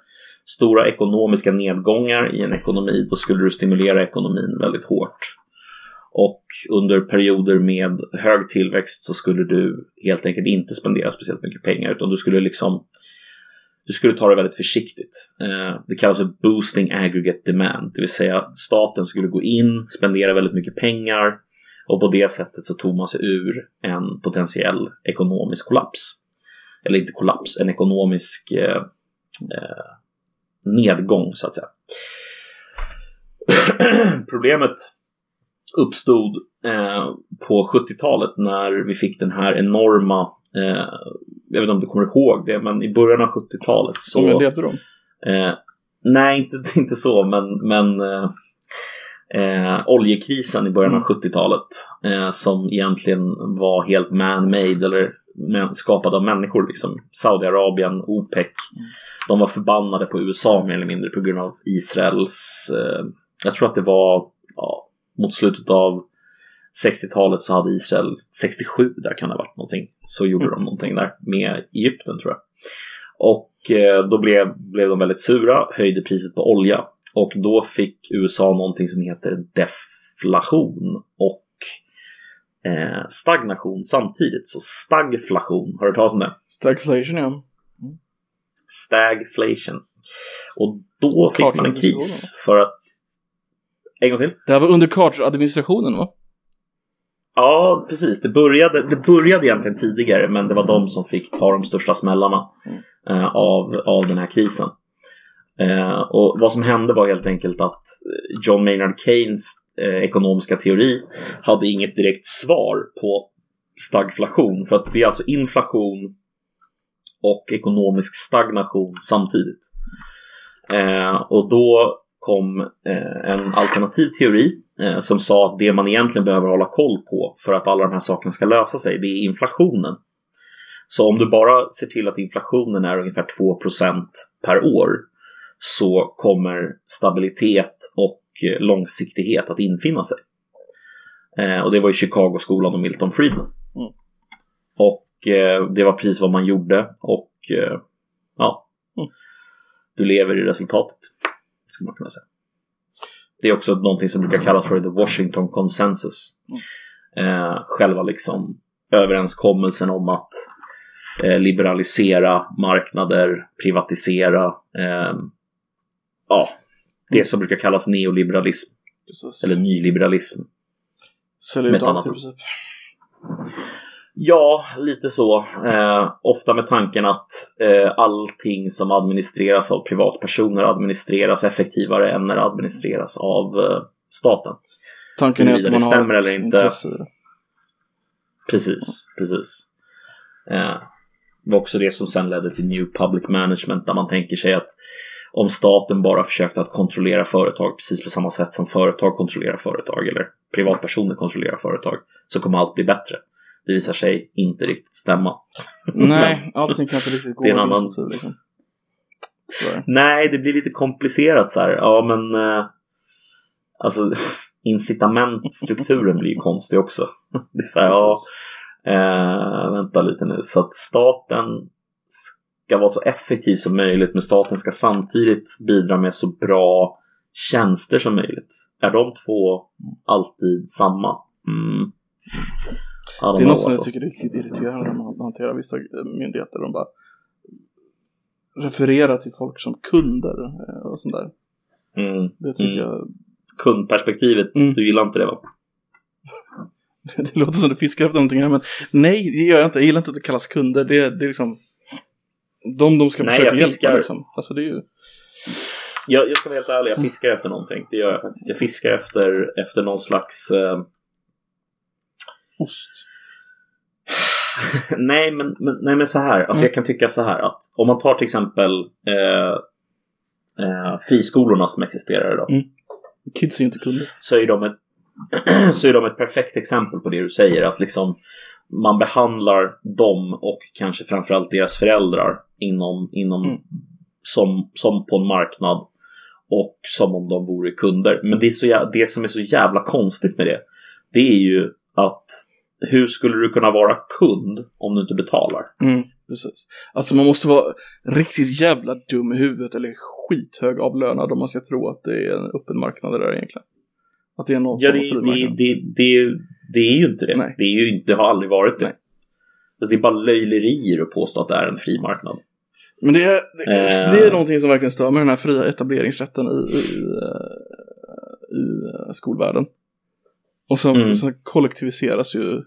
stora ekonomiska nedgångar i en ekonomi då skulle du stimulera ekonomin väldigt hårt. Och under perioder med hög tillväxt så skulle du helt enkelt inte spendera speciellt mycket pengar utan du skulle liksom du skulle ta det väldigt försiktigt. Eh, det kallas för boosting aggregate demand, det vill säga staten skulle gå in, spendera väldigt mycket pengar och på det sättet så tog man sig ur en potentiell ekonomisk kollaps. Eller inte kollaps, en ekonomisk, eh, eh nedgång så att säga. Problemet uppstod eh, på 70-talet när vi fick den här enorma, eh, jag vet inte om du kommer ihåg det, men i början av 70-talet så... Som jag levde då? Eh, nej, inte, inte så, men, men eh, oljekrisen i början av 70-talet eh, som egentligen var helt man-made eller skapad av människor. Liksom. Saudiarabien, OPEC. De var förbannade på USA mer eller mindre på grund av Israels... Eh, jag tror att det var ja, mot slutet av 60-talet så hade Israel 67 där kan det ha varit någonting. Så gjorde mm. de någonting där med Egypten tror jag. Och eh, då blev, blev de väldigt sura, höjde priset på olja. Och då fick USA någonting som heter deflation och eh, stagnation samtidigt. Så stagflation, har du hört talas om det? Stagflation ja. Mm. Stagflation. Och då fick man en kris för att... En gång till. Det här var under Carter-administrationen va? Ja, precis. Det började, det började egentligen tidigare, men det var de som fick ta de största smällarna mm. eh, av, av den här krisen. Eh, och vad som hände var helt enkelt att eh, John Maynard Keynes eh, ekonomiska teori hade inget direkt svar på stagflation. För att det är alltså inflation och ekonomisk stagnation samtidigt. Eh, och då kom eh, en alternativ teori eh, som sa att det man egentligen behöver hålla koll på för att alla de här sakerna ska lösa sig, det är inflationen. Så om du bara ser till att inflationen är ungefär 2% per år så kommer stabilitet och eh, långsiktighet att infinna sig. Eh, och det var i Chicago-skolan och Milton Friedman. Mm. Och eh, det var precis vad man gjorde och eh, ja, mm. du lever i resultatet. Skulle man kunna säga. Det är också någonting som brukar kallas för the Washington Consensus. Mm. Eh, själva liksom överenskommelsen om att eh, liberalisera marknader, privatisera, eh, ja, det som brukar kallas neoliberalism. Precis. Eller nyliberalism. Sälja ut allt i princip. Ja, lite så. Eh, ofta med tanken att eh, allting som administreras av privatpersoner administreras effektivare än när det administreras av eh, staten. Tanken är att man stämmer har eller inte. intresse Precis, precis. Eh, det var också det som sen ledde till New Public Management där man tänker sig att om staten bara försökte att kontrollera företag precis på samma sätt som företag kontrollerar företag eller privatpersoner kontrollerar företag så kommer allt bli bättre. Det visar sig inte riktigt stämma. Nej, allting kan inte riktigt gå det är en annan... Liksom. Nej, det blir lite komplicerat så här. Ja, men eh, alltså incitamentstrukturen blir ju konstig också. Det är så här, ja, eh, vänta lite nu. Så att staten ska vara så effektiv som möjligt men staten ska samtidigt bidra med så bra tjänster som möjligt. Är de två alltid samma? Mm. Det är något som alltså. jag tycker är riktigt irriterande när man hanterar vissa myndigheter. De bara refererar till folk som kunder eh, och sånt där. Mm. Det tycker mm. jag... Kundperspektivet, mm. du gillar inte det va? det låter som du fiskar efter någonting här men nej, det gör jag inte. Jag gillar inte att det kallas kunder. Det, det är liksom de de ska Nej, försöka hjälpa liksom. Alltså det är ju... Jag, jag ska vara helt ärlig, jag fiskar efter någonting. Det gör jag faktiskt. Jag fiskar efter, efter någon slags... Eh... Ost? nej, men, men, nej, men så här. Alltså mm. jag kan tycka så här att om man tar till exempel eh, eh, friskolorna som existerar idag. Mm. Kids är ju inte kunder. Så är de ett så är de ett perfekt exempel på det du säger. Att liksom man behandlar dem och kanske framförallt deras föräldrar inom, inom mm. som, som på en marknad och som om de vore kunder. Men det, är så, det som är så jävla konstigt med det, det är ju att hur skulle du kunna vara kund om du inte betalar? Mm, precis. Alltså man måste vara riktigt jävla dum i huvudet eller skithög avlönad om man ska tro att det är en öppen marknad där egentligen. Att det är någon ja, det, det, det, det, det är ju inte det. Nej. Det, är ju inte, det har aldrig varit det. Nej. Alltså, det är bara löjlerier att påstå att det är en fri marknad. Men det är, det, äh... det är någonting som verkligen stör med den här fria etableringsrätten i, i, i skolvärlden. Och så, mm. så kollektiviseras ju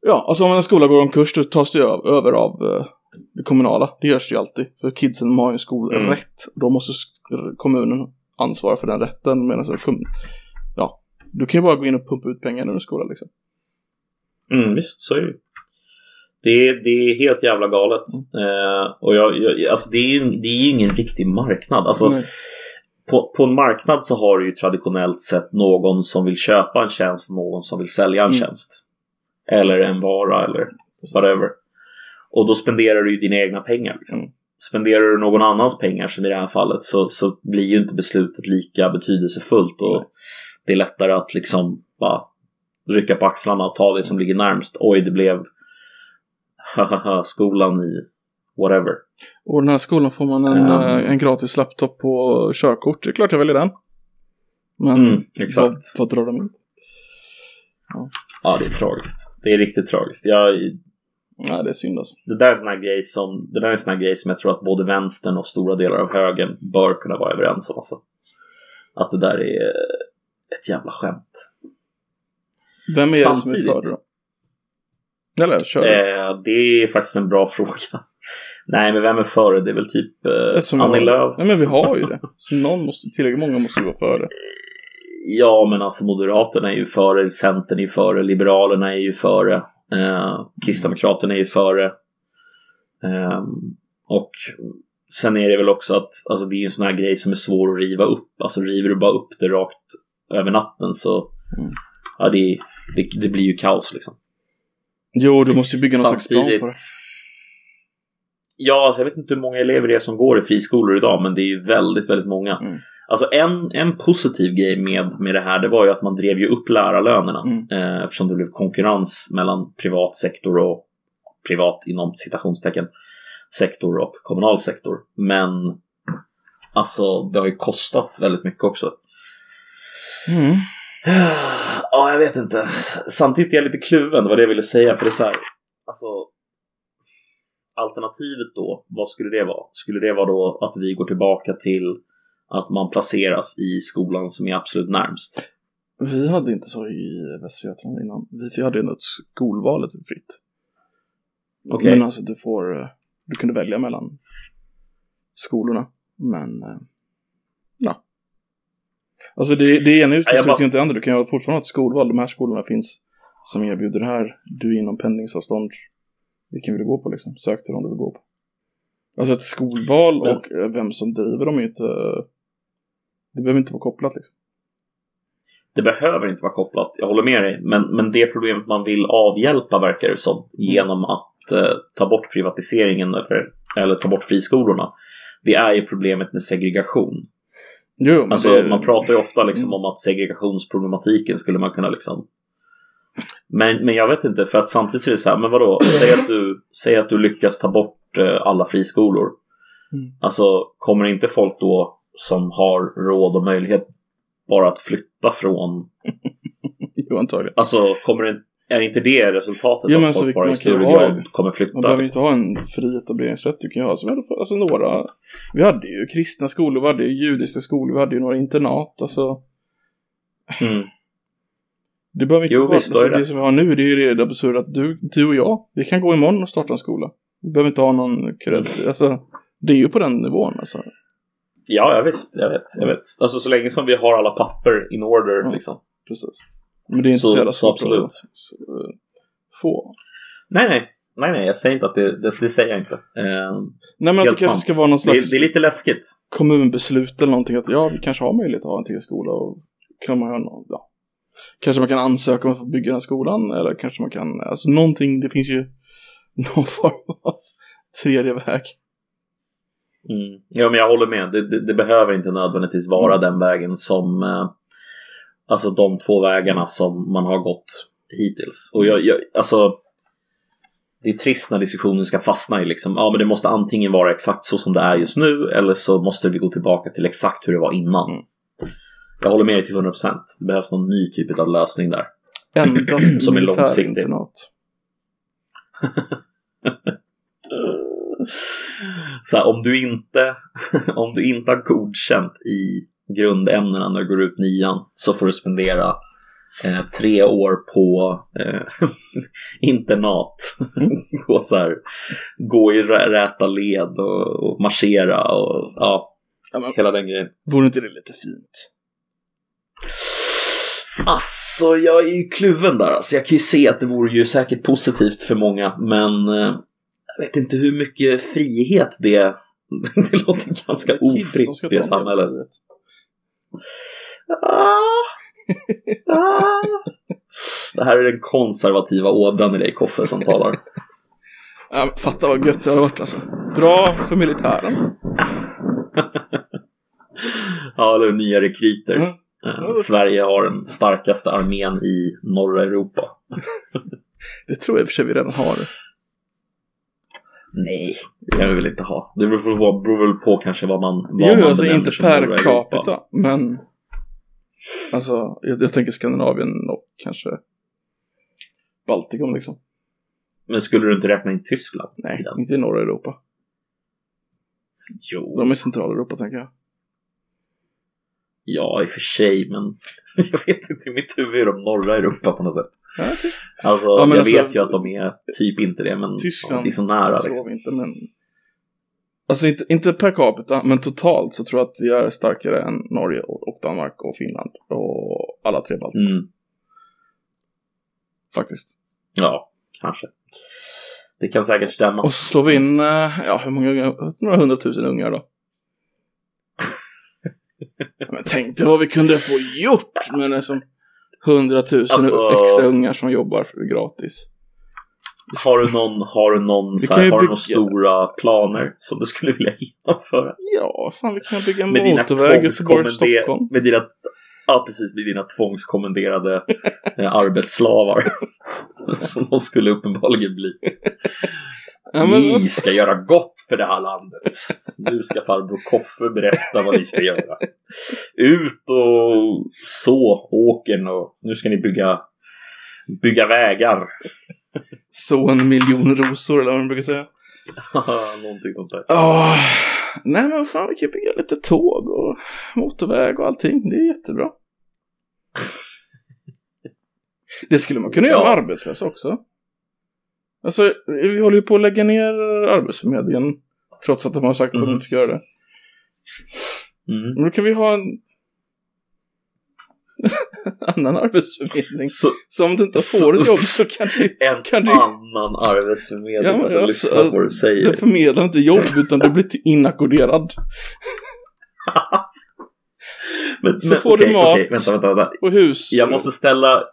Ja, alltså om en skola går omkurs då tas det över av det kommunala. Det görs ju alltid. För kidsen har ju en skolrätt. Mm. Då måste kommunen ansvara för den rätten. Medan så ja, du kan ju bara gå in och pumpa ut pengar under skolan liksom. Mm, visst, så är det det är, det är helt jävla galet. Eh, och jag, jag, alltså det är ju det är ingen riktig marknad. Alltså, på, på en marknad så har du ju traditionellt sett någon som vill köpa en tjänst och någon som vill sälja en Mm. tjänst. Eller en vara eller whatever. Och då spenderar du ju dina egna pengar. Liksom. Spenderar du någon annans pengar som i det här fallet så, så blir ju inte beslutet lika betydelsefullt. Och det är lättare att liksom bara rycka på axlarna och ta det som ligger närmst. Oj, det blev skolan i whatever. Och den här skolan får man en, Ja. eh, en gratis laptop på körkort. Det är klart jag väljer den. Men Mm, exakt. vad, vad drar de in? Ja, det är tragiskt. Det är riktigt tragiskt. Jag, Nej, det är synd alltså. det där är en sån grej som, det där är en grej som jag tror att både vänstern och stora delar av högern bör kunna vara överens om. Alltså. Att det där är ett jävla skämt. Vem är det som är för det då? Eller kör. Eh, det är faktiskt en bra fråga. Nej, men vem är för det? Är väl typ eh, Annie Lööf. Nej men vi har ju det. Så någon måste, tillräckligt många måste vara för det. Ja, men alltså Moderaterna är ju före, Centern är ju före, Liberalerna är ju före, eh, Kristdemokraterna är ju före. Eh, och sen är det väl också att alltså, det är en sån här grej som är svår att riva upp. Alltså river du bara upp det rakt över natten så Mm. ja, det, det, det blir ju kaos liksom. Jo, du måste ju bygga någon slags plan Samtidigt- på det. Ja, alltså, jag vet inte hur många elever det är som går i friskolor idag, men det är ju väldigt, väldigt många. Mm. Alltså en, en positiv grej med, med det här, det var ju att man drev ju upp lärarlönerna. Mm. Eh, eftersom det blev konkurrens mellan privat sektor och privat inom citationstecken sektor och kommunal sektor. Men alltså, det har ju kostat väldigt mycket också. Mm. Ja, jag vet inte. Samtidigt är jag lite kluven, det var det jag ville säga. För det är så här, alltså alternativet då, vad skulle det vara? Skulle det vara då att vi går tillbaka till att man placeras i skolan som är absolut närmst? Vi hade inte så i Västra Götaland innan. Vi hade ju något skolvalet fritt. Okej. Men alltså du får, eh, du kunde välja mellan skolorna. Men, eh, ja. Alltså det, det ena utesluter bara- ju inte det andra. Du kan ju fortfarande ha ett skolval. De här skolorna finns som erbjuder det här. Du är inom pendlingsavstånd. Vilken vill du gå på liksom? Sök till dem du vill gå på. Alltså ett skolval och eh, vem som driver dem är ju inte... Det behöver inte vara kopplat liksom. Det behöver inte vara kopplat, jag håller med dig. Men, men det problemet man vill avhjälpa verkar det som genom att eh, ta bort privatiseringen eller, eller ta bort friskolorna. Det är ju problemet med segregation. Jo, Alltså, det, Man pratar ju ofta liksom Mm. om att segregationsproblematiken skulle man kunna liksom men, men jag vet inte, för att samtidigt är det så här, men vadå? Säg att du, säg att du lyckas ta bort eh, alla friskolor. Mm. Alltså, kommer inte folk då som har råd och möjlighet bara att flytta från Jo, antagligen. Alltså, kommer det, är inte det resultatet? Ja, men att så folk bara i större grad kommer flytta? Man behöver inte ha en fri etableringsrätt du kan ju ha. Så vi hade, alltså några, vi hade ju kristna skolor, vi hade ju judiska skolor, vi hade ju några internat. Alltså, Mm. det behöver inte Jo, vara, visst, alltså, det det som vi har nu, det är ju det absurda att du, du och jag, vi kan gå imorgon och starta en skola. Vi behöver inte ha någon cred. Alltså, det är ju på den nivån alltså. Ja, jag visst, jag vet, jag vet. Alltså så länge som vi har alla papper in order Mm. liksom. Precis. Men det är inte så, Så- jävla svårt absolut. att så, eh, få. Nej, nej. Nej, nej, jag säger inte att det, det, det säger jag inte. Eh, Nej men att det kanske sant. ska vara någon det, slags det är lite läskigt. kommunbeslut eller någonting att ja, vi kanske har möjlighet att ha en till skola och kan man göra ja. Kanske man kan ansöka om att få bygga den här skolan eller kanske man kan, alltså någonting, det finns ju någon form av tredje väg. Mm. Ja, men jag håller med. Det, det, det behöver inte nödvändigtvis vara Mm. den vägen som... Eh, alltså de två vägarna som man har gått hittills. Och jag, jag, alltså... Det är trist när diskussionen ska fastna i liksom, ja men det måste antingen vara exakt så som det är just nu eller så måste vi gå tillbaka till exakt hur det var innan. Mm. Jag håller med dig till 100%. Det behövs någon ny typ av lösning där. Endast Som är långsiktig. Så här, om du inte om du inte har godkänt i grundämnena när du går ut nian så får du spendera eh, tre år på eh, internat. Gå gå så här, gå i rä- räta led och, och marschera och ja, Ja, men, hela den grejen. vore inte det lite fint? Alltså, jag är ju kluven där. Alltså, jag kan ju se att det vore ju säkert positivt för många, men eh, jag vet inte hur mycket frihet det Det låter ganska ofritt, det samhället. Ah, ah. Det här är den konservativa ådran i dig, Koffe, som talar. Ja, fatta vad gött det hade varit alltså. Bra för militären. Ja, eller nya rekryter. Mm. Eh, Sverige har den starkaste armén i norra Europa. Det tror jag i och för sig vi redan har. Nej, det kan vi väl inte ha. Det beror, beror väl på kanske vad man, vad Jo, man alltså inte per capita, men alltså jag, jag tänker Skandinavien och kanske Baltikum liksom. Men skulle du inte räkna in Tyskland? Nej, inte i norra Europa. Jo, De är i Centraleuropa tänker jag. Ja i och för sig, men jag vet inte, i mitt huvud är de norra Europa på något sätt. Ja. Alltså, Ja, jag alltså, vet ju att de är typ inte det, men Tyskland det är så nära liksom. inte, men Alltså inte, inte per capita, men totalt så tror jag att vi är starkare än Norge och, Danmark och Finland och alla tre baltiska. Mm, Faktiskt. ja, kanske. Det kan säkert stämma. Och så slår vi in, eh, ja hur många? Några hundratusen ungar då. Men tänk dig vad vi kunde få gjort med liksom hundratusen Alltså- extra ungar som jobbar för gratis. Har du någon, har du någon, så här, har du några stora planer som du skulle vilja genomföra? Ja, fan vi kan bygga Med dina motorväg Göteborg, tvångskommende- Stockholm. Med dina, ja precis, med dina tvångskommenderade eh, arbetsslavar. som de skulle uppenbarligen bli. Ja, men, Ni ska göra gott för det här landet. Nu ska farbror Koffe berätta vad ni ska göra. Ut och så åkern och nu ska ni bygga, bygga vägar. så en miljon rosor eller vad man brukar säga. Någonting sånt där. Ja, nej men vad fan vi kan bygga lite tåg och motorväg och allting. Det är jättebra. Det skulle man kunna göra med Ja. arbetslösa också. Alltså, vi håller ju på att lägga ner Arbetsförmedlingen. Trots att de har sagt att de Mhm. inte ska göra det. Mm. Men då kan vi ha en annan arbetsförmedling. Så, Så om du inte Så- får ett jobb så kan du, en Kan du- annan arbetsförmedling. Ja, alltså, lyssna på vad du du säger. förmedlar inte jobb utan du blir inackorderad. Men, så men, får du okej, mat. okej, vänta, vänta, vänta. Och hus. Jag måste ställa,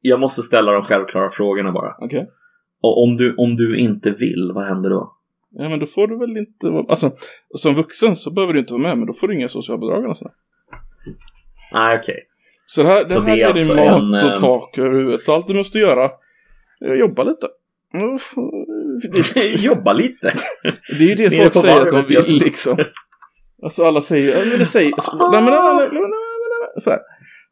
jag måste ställa de självklara frågorna bara. Okej. Och om du, om du inte vill, vad händer då? Ja men då får du väl inte vara... Alltså, som vuxen så behöver du inte vara med men då får du inga socialbidrag och sådär. Nej, okej. Så det här, Så det här är alltså din mat en, och eh, tak över huvudet. Allt du måste göra är jobba lite. Jobba lite. det är ju det folk säger att de vill liksom. Alltså alla säger, men det säger, nej, men, nej, nej, nej, nej, nej, nej, så här.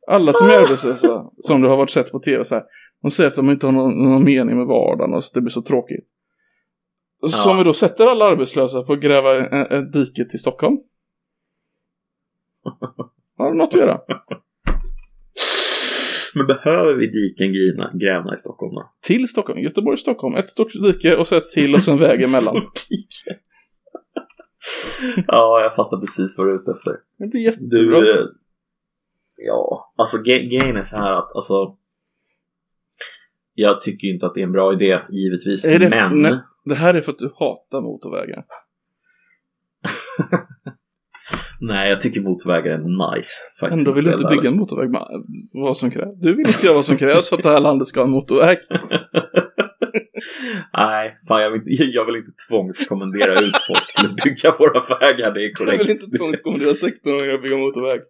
Alla som är arbetslösa, som du har varit sett på tv så här. De säger att de inte har någon, någon mening med vardagen och så det blir så tråkigt. Så Ja. om vi då sätter alla arbetslösa på att gräva ett, dike till Stockholm. Har du något att göra? Men behöver vi diken grävna, grävna i Stockholm då? Till Stockholm, Göteborg, Stockholm. Ett stort dike och så ett till och så en väg emellan. Ja, jag fattar precis vad du är ute efter. Det blir jättebra. Du, eh, ja, alltså grejen är så här att alltså jag tycker inte att det är en bra idé, givetvis. Det- men nej. Det här är för att du hatar motorvägar. nej, jag tycker motorvägar är nice. Faktiskt, Ändå vill du inte bygga en motorväg med vad som krävs. Du vill inte göra vad som krävs för att det här landet ska ha en motorväg. Nej, fan jag vill, inte, jag vill inte tvångskommendera ut folk till att bygga våra vägar, det är Jag korrekt. vill inte tvångskommendera 16-åringar att bygga motorväg.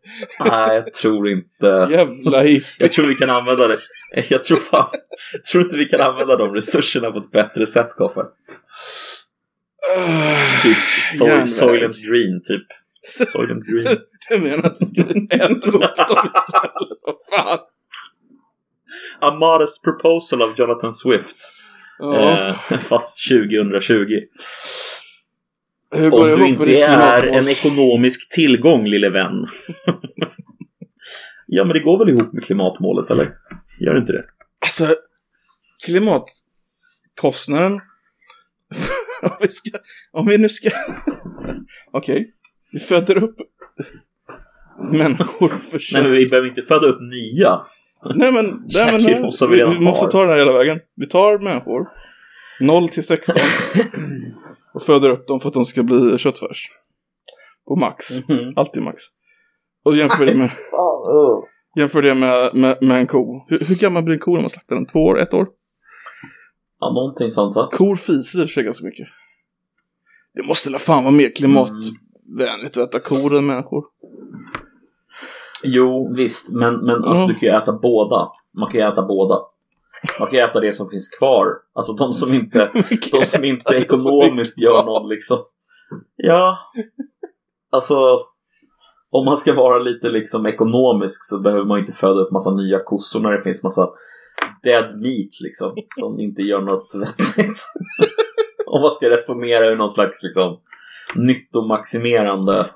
Nej, jag tror inte. Jävla hippie. Jag tror vi kan använda det. Jag tror fan, jag tror inte vi kan använda de resurserna på ett bättre sätt, Koffe. Typ so Järnväg. Soylent Green, typ. Soylent Green. Du menar att vi ska elda upp dem istället? Vad fan? A modest proposal av Jonathan Swift. Ja. Eh, fast 2020. Hur Om du inte är en ekonomisk tillgång, lille vän. ja, men det går väl ihop med klimatmålet, eller? Gör det inte det? Alltså, klimatkostnaden om, vi ska, om vi nu ska... Okej, vi föder upp människor för kött. Nej men vi behöver inte föda upp nya. Nej men, nej, men nej, vi vi, vi måste ta den här hela vägen. Vi tar människor, 0 till 16, och föder upp dem för att de ska bli köttfärs. På max. Mhm. Alltid max. Och jämför det med, jämför det med, med, med en ko. Hur, hur gammal blir en ko när man slaktar den? Två år? Ett år? Ja, någonting sånt va? Kor fiser i och för sig ganska mycket. Det måste väl fan vara mer klimatvänligt att äta kor än människor. Jo, visst. Men, men alltså, Ja. du kan ju äta båda. Man kan ju äta båda. Man kan ju äta det som finns kvar. Alltså de som inte, de som inte ekonomiskt gör någon liksom. Ja. Alltså. Om man ska vara lite liksom ekonomisk så behöver man inte föda upp massa nya kossor när det finns massa dead meat liksom. Som inte gör något vettigt. Om man ska resonera ur någon slags liksom nyttomaximerande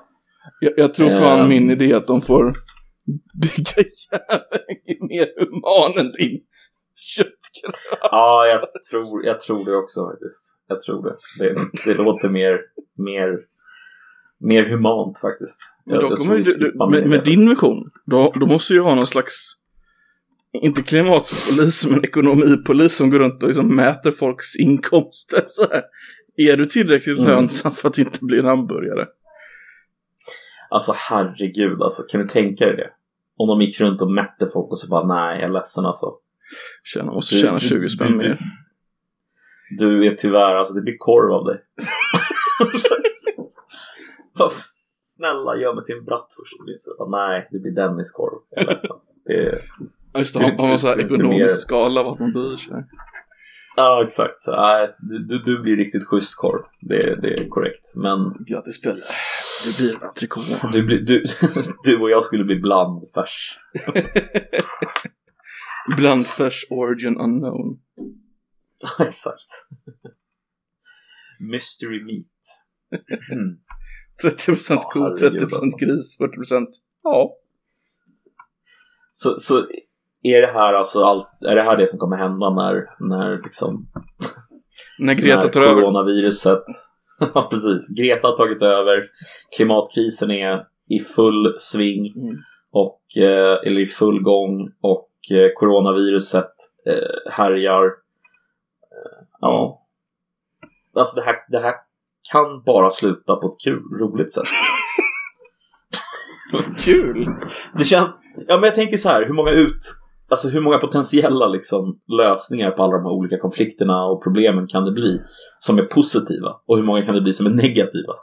Jag, jag tror fan Ehm. min idé att de får bygga jäveln mer human än din köttkraft. Ja, jag tror, jag tror det också faktiskt. Jag tror det. Det, det låter mer, mer, mer humant faktiskt. Men Jag, då jag kommer du, med, med din vision, då, då måste ju ha någon slags, inte klimatpolis, men ekonomipolis som går runt och liksom mäter folks inkomster. Så här. Är du tillräckligt Mm. lönsam för att inte bli en hamburgare? Alltså herregud alltså, kan du tänka dig det? Om de gick runt och mätte folk och så bara nej, jag är ledsen alltså. Tjäna, måste Du- tjäna du- 20 du- spänn du- mer. Du är tyvärr, alltså det blir korv av dig. Snälla, gör mig till en bratt först. Blir bara, nej, det blir Dennis korv. Jag är ledsen. Det är... Ja, Just det, har man så här ekonomisk skala vart man sig. Ja, exakt. Nej, du, du, du blir riktigt schysst korv. Det, det är korrekt. Men Grattis Pelle. Det blir en entrecote. du, blir- du, du och jag skulle bli blandfärs. Blandfärs origin unknown. exakt. Mystery meat. Mm. 30% Ja, ko, herregud, 30% alltså. gris, 40% ja. Så, så är det här alltså allt, är det här det som kommer hända när, när liksom När Greta när tar över. coronaviruset Ja precis, Greta har tagit över. Klimatkrisen är i full sving. Mm. och, eh, eller i full gång. Och eh, coronaviruset eh, härjar. Ja. Alltså det här, det här kan bara sluta på ett kul, roligt sätt. Kul! Det känns, ja men jag tänker så här, hur många ut, alltså hur många potentiella liksom lösningar på alla de här olika konflikterna och problemen kan det bli som är positiva? Och hur många kan det bli som är negativa?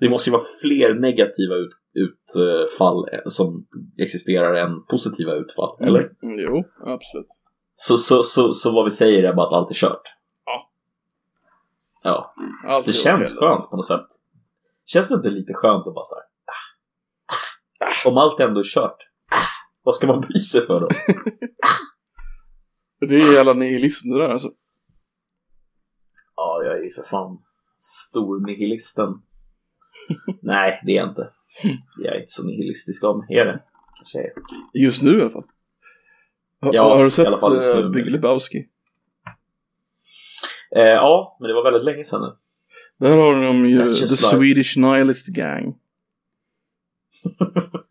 Det måste ju vara fler negativa ut, utfall eh, som existerar än positiva utfall, eller? Mm, jo, absolut. Så, så, så, så vad vi säger är bara att allt är kört? Ja. Ja, Allt det känns skönt på något sätt. Känns det inte lite skönt att bara så här, ah, ah, om allt ändå är kört, ah, vad ska man bry sig för då? Det är jävla nihilism det där alltså. Ja, jag är ju för fan stor nihilisten. Nej, det är jag inte. Jag är inte så nihilistisk av mig. Är det? Kanske är. Just nu i alla fall. Har, Ja, har du sett uh, Big Lebowski? Eh, ja, men det var väldigt länge sedan nu. Där har de ju The like- Swedish Nihilist Gang.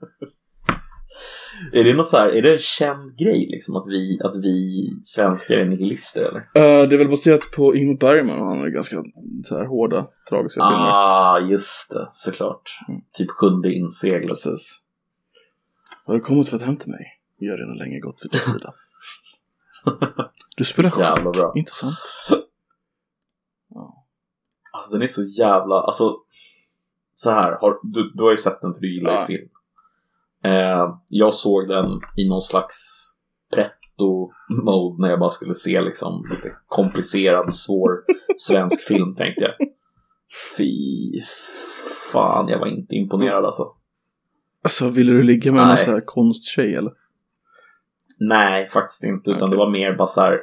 Är det något så här, är det en känd grej liksom att vi, att vi svenskar är nihilister eller? Uh, det är väl baserat på Ingmar Bergman och han har ganska så här hårda, tragiska filmer. Ah, just det, såklart. Mm. Typ sjunde inseglet. Precis. Har du kommit för att hämta mig? Jag har redan länge gått vid din sida. Du spelar Jävla schack, bra. inte sant? Alltså den är så jävla, alltså så här, har, du, du har ju sett den för du gillar ju Ja. film. Eh, jag såg den i någon slags pretto-mode när jag bara skulle se liksom lite komplicerad, svår svensk film tänkte jag. Fy fan, jag var inte imponerad alltså. Alltså, ville du ligga med någon Nej. så här konsttjej eller? Nej, faktiskt inte. Utan Okej. det var mer bara så här.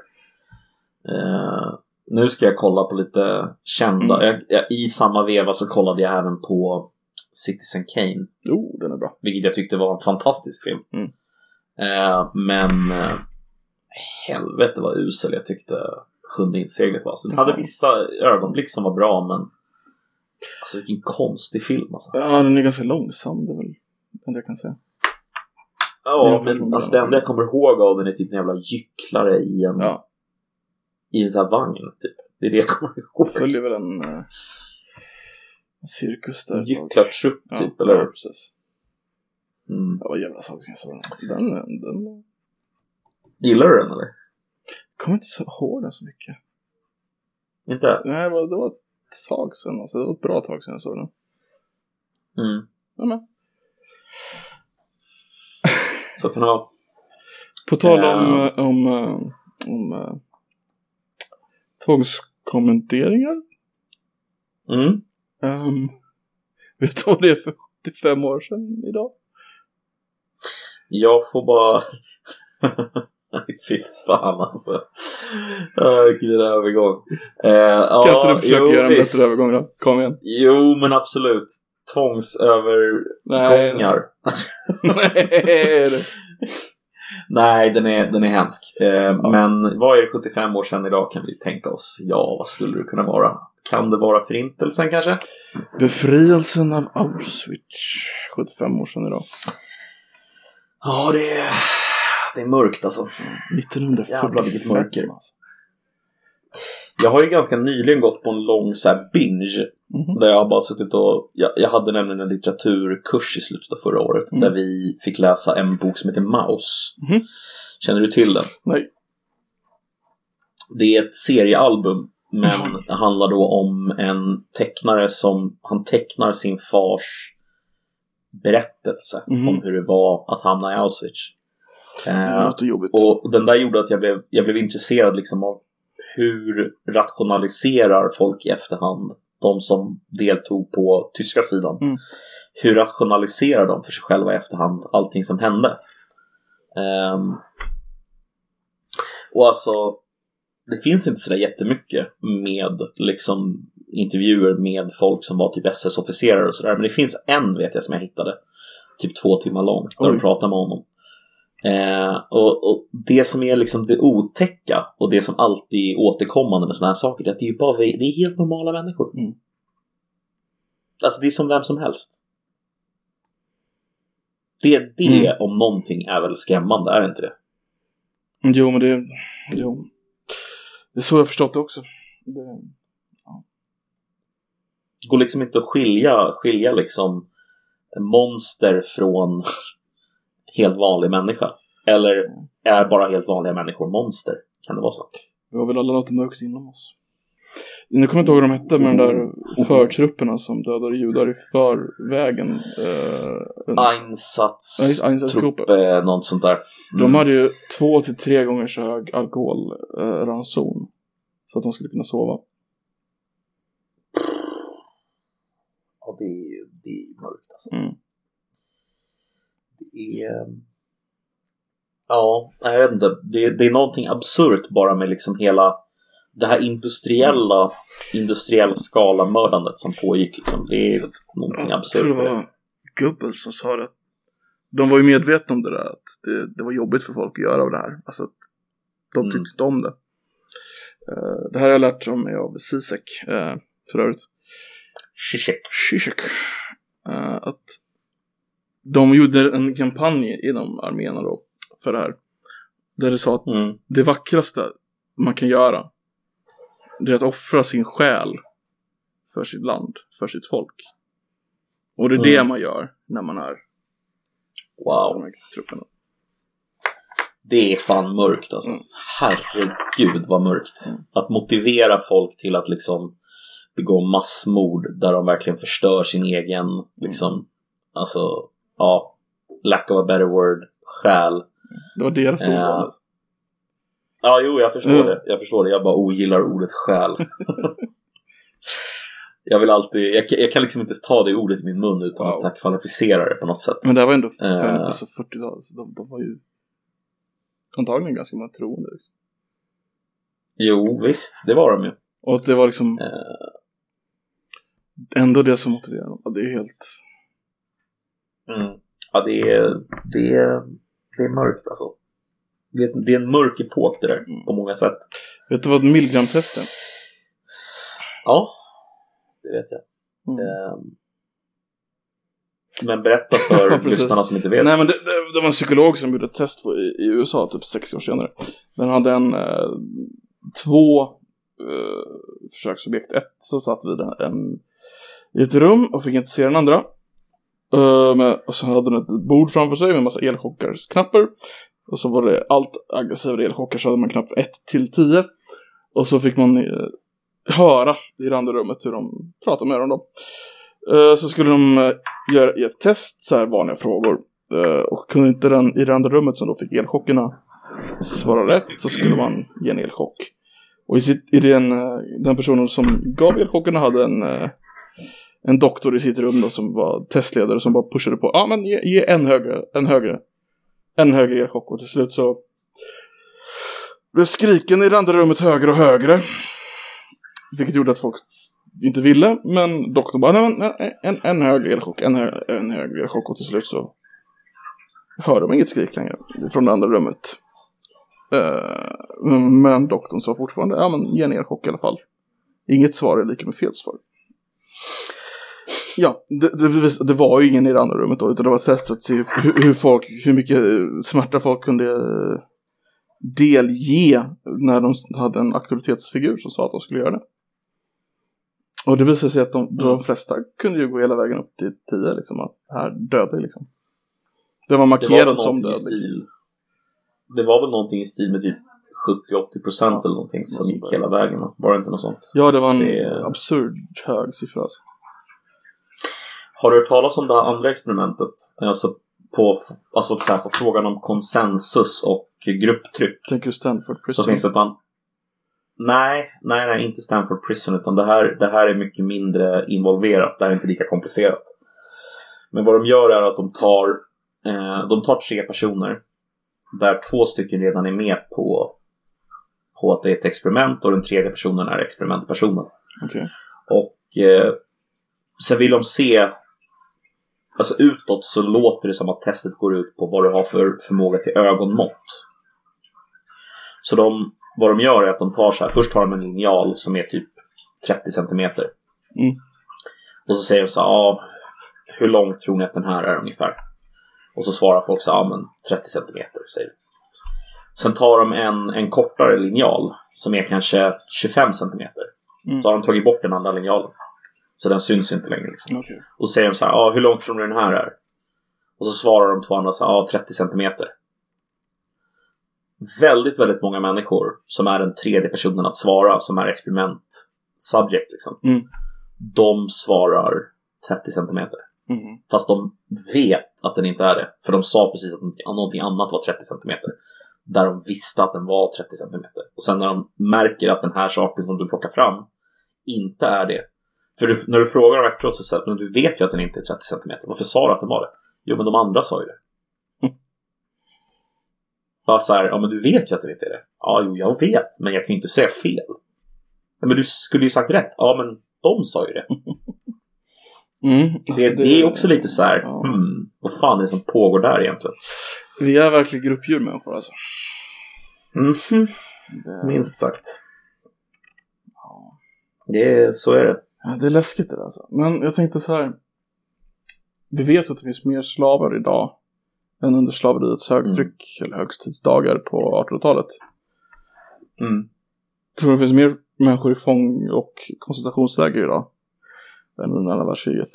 Eh, nu ska jag kolla på lite kända. Mm. Jag, jag, I samma veva så kollade jag även på Citizen Kane. Jo, den är bra. Vilket jag tyckte var en fantastisk film. Mm. Eh, men eh, helvete vad usel jag tyckte Sjunde inseglet var. Så den hade vissa ögonblick som var bra men Alltså vilken konstig film alltså. Ja, den är ganska långsam, det är väl det jag kan säga. Ja, men alltså det enda jag kommer ihåg av den är typ en jävla gycklare i en, Ja, i en sån här vagn typ. Det är det jag kommer ihåg. följer väl en, eh, en cirkus där. Gycklartrupp Ja, typ, ja, eller? precis. Mm. Det var jävla sak sedan jag såg den. Den, den Gillar du den eller? jag kommer inte så ihåg den så mycket. Inte? Nej, det var, det var ett tag sedan. Alltså, det var ett bra tag sedan jag såg den. Mm. Ja, men. Så kan det vara. På tal om, Ja. eh, om, eh, om uh, tvångskommenderingar. Mm. Um, vet du vad det är för 75 år sedan idag? Jag får bara... Nej, fy fan alltså. Vilken övergång. Eh, ja, kan inte du försöka jo, göra en visst. bättre övergång då? Kom igen. Jo, men absolut. Tvångsövergångar. Nej. Nej, den är, den är hemsk. Eh, Men vad är det 75 år sedan idag kan vi tänka oss? Ja, vad skulle det kunna vara? Kan det vara förintelsen kanske? Befrielsen av Auschwitz. 75 år sedan idag. Ja, det är, det är mörkt alltså. 1945. Jävlar, vilket mörker. Alltså. Jag har ju ganska nyligen gått på en lång så här binge. Mhm. Där jag bara suttit och... Jag, jag hade nämligen en litteraturkurs i slutet av förra året. Mm. Där vi fick läsa en bok som heter Maus. Mhm. Känner du till den? Nej. Det är ett seriealbum. Men det handlar då om en tecknare som... Han tecknar sin fars berättelse Mhm. om hur det var att hamna i Auschwitz. Det Eh, låter jobbigt. och den där gjorde att jag blev, jag blev intresserad liksom av hur rationaliserar folk i efterhand, de som deltog på tyska sidan. Mm. Hur rationaliserar de för sig själva i efterhand allting som hände? Ehm, och alltså, det finns inte sådär jättemycket med liksom intervjuer med folk som var typ SS-officerare och sådär. Men det finns en vet jag som jag hittade. Typ två timmar lång. Där Oj. de pratar med honom. Eh, och, och det som är liksom det otäcka och det som alltid är återkommande med sådana här saker det är att det är, bara, det är helt normala människor. Mm. Alltså det är som vem som helst. Det, det Mm. om någonting är väl skrämmande, är det inte det? Jo, men det... Jo. Det är så jag har förstått det också. Det, Det går liksom inte att skilja, skilja liksom monster från helt vanlig människa. Eller är bara helt vanliga människor monster? Kan det vara så? vi har väl alla något mörkt inom oss. Nu kommer jag inte ihåg vad de hette, men de där förtrupperna som dödade judar i förvägen. Eh, Einsatstrupp, Einsatzgruppe. eh, något sånt där. Mm. De hade ju två till tre gånger så hög alkoholranson. så att de skulle kunna sova. Ja, det är ju det är ju mörkt alltså. Mm. Det är... Ja, nej, jag vet inte. Det, det är någonting absurt bara med liksom hela det här industriella, industriell skala mördandet som pågick liksom. Det är någonting Jag absurt. tror det var Goebbels som sa det. De var ju medvetna om det där, att det, det var jobbigt för folk att göra av det här. Alltså att de Mm. tyckte inte om det. Eh, det här har jag lärt mig av Zizek, uh, för övrigt. Zizek. Zizek. Eh, att de gjorde en kampanj inom arméerna då, för det här. Där det sa att Mm. det vackraste man kan göra, det är att offra sin själ för sitt land, för sitt folk. Och det är det Mm. man gör när man är de Wow. här trupperna. Det är fan mörkt alltså. Mm. Herregud vad mörkt. Mm. Att motivera folk till att liksom begå massmord där de verkligen förstör sin egen, liksom, alltså, ja, lack of a better word, själ. Det var deras ord. Ja. alltså. Ja, jo, jag förstår Mm. det. Jag förstår det. Jag bara ogillar ordet själ. jag vill alltid, jag, jag kan liksom inte ta det ordet i min mun utan Wow. att här kvalificera det på något sätt. Men det var ändå Eh. alltså 40-talet, så de, de var ju antagligen ganska många troende. Liksom. Jo, visst, det var de ju. Och att det var liksom Eh. ändå det som motiverade dem. Det är helt... Mm. Ja, det är, det, är, det är mörkt alltså. Det är, det är en mörk epok det där, på många sätt. Vet du vad milligramtest är? Ja, det vet jag. Mm. Ehm, Men berätta för lyssnarna som inte vet. Nej men det, det, det var en psykolog som gjorde ett test på, i, i USA typ 60 år senare. Den hade en, eh, två eh, försöksobjekt. Ett så satt en, en, i ett rum och fick inte se den andra. Eh, och så hade den ett bord framför sig med en massa elchockersknappar. Och så var det allt aggressivare elchocker så hade man knapp 1 till 10. Och så fick man eh, höra i det andra rummet hur de pratade med dem då. Eh, så skulle de eh, göra i ett test så här vanliga frågor. Eh, och kunde inte den i det andra rummet som då fick elchockerna svara rätt så skulle man ge en elchock. Och i, sitt, i den, eh, den personen som gav elchockerna hade en, eh, en doktor i sitt rum då som var testledare som bara pushade på. Ja men ge, ge en högre, en högre, en högre elchock och till slut så blev skriken i det andra rummet högre och högre. Vilket gjorde att folk inte ville, men doktorn bara, nej, nej, en, en högre elchock, en, hö, en högre elchock och till slut så hörde de inget skrik längre från det andra rummet. Uh, men doktorn sa fortfarande, ja men ge en elchock i alla fall. Inget svar är lika med fel svar. Ja, det, det, det var ju ingen i det andra rummet då, utan det var ett test för att se hur, hur, folk, hur mycket eh, smärta folk kunde eh, delge när de hade en auktoritetsfigur som sa att de skulle göra det. Och det visade sig att de, de flesta kunde ju gå hela vägen upp till 10 liksom, att här dödlig liksom. Det var det var väl markerad som dödlig. stil. Det var väl någonting i stil med typ 70-80 procent eller någonting som något gick hela vägen. va? Var det inte något sånt? Ja, det var en Det- absurd hög siffra alltså. Har du hört talas om det här andra experimentet? Alltså på, alltså så här, på frågan om konsensus och grupptryck. Tänker du Stanford Så Prison? finns det an... Nej, nej, nej, inte Stanford Prison utan det här, det här är mycket mindre involverat. Det här är inte lika komplicerat. Men vad de gör är att de tar, eh, de tar tre personer där två stycken redan är med på, på att det är ett experiment och den tredje personen är experimentpersonen. Okej. Och eh, sen vill de se Alltså utåt så låter det som att testet går ut på vad du har för förmåga till ögonmått. Så de, vad de gör är att de tar så här, först tar de en linjal som är typ 30 centimeter. Mm. Och så säger de så här, ja, hur lång tror ni att den här är ungefär? Och så svarar folk så här, ja men 30 centimeter säger vi. Sen tar de en, en kortare linjal som är kanske 25 centimeter. Mm. Så har de tagit bort den andra linjalen. Så den syns inte längre. Liksom. Okej. Och så säger de så här, ah, hur långt tror ni den här är? Och så svarar de två andra så här, ah, 30 centimeter. Väldigt, väldigt många människor som är den tredje personen att svara, som är experiment subject liksom. Mm. De svarar 30 centimeter. Mm. Fast de vet att den inte är det. För de sa precis att någonting annat var 30 centimeter. Där de visste att den var 30 centimeter. Och sen när de märker att den här saken som du plockar fram inte är det. För du, när du frågar dem efteråt så säger du vet ju att den inte är 30 centimeter. Varför sa du att den var det? Jo, men de andra sa ju det. Bara så här, ja men du vet ju att det inte är det. Ja, jo, jag vet, men jag kan ju inte säga fel. Ja, men du skulle ju sagt rätt. Ja, men de sa ju det. Mm. Det, Alltså, det är också lite så här, Ja. hmm, vad fan är det som pågår där egentligen? Vi är verkligen gruppdjur människor alltså. Det, minst sagt. Det är, så är det. Ja, det är läskigt det där alltså. Men jag tänkte så här. Vi vet att det finns mer slavar idag än under slaveriets högtryck eller högstidsdagar på 1800-talet. Mm. Tror du det finns mer människor i fång och koncentrationsläger idag? Än under andra världskriget.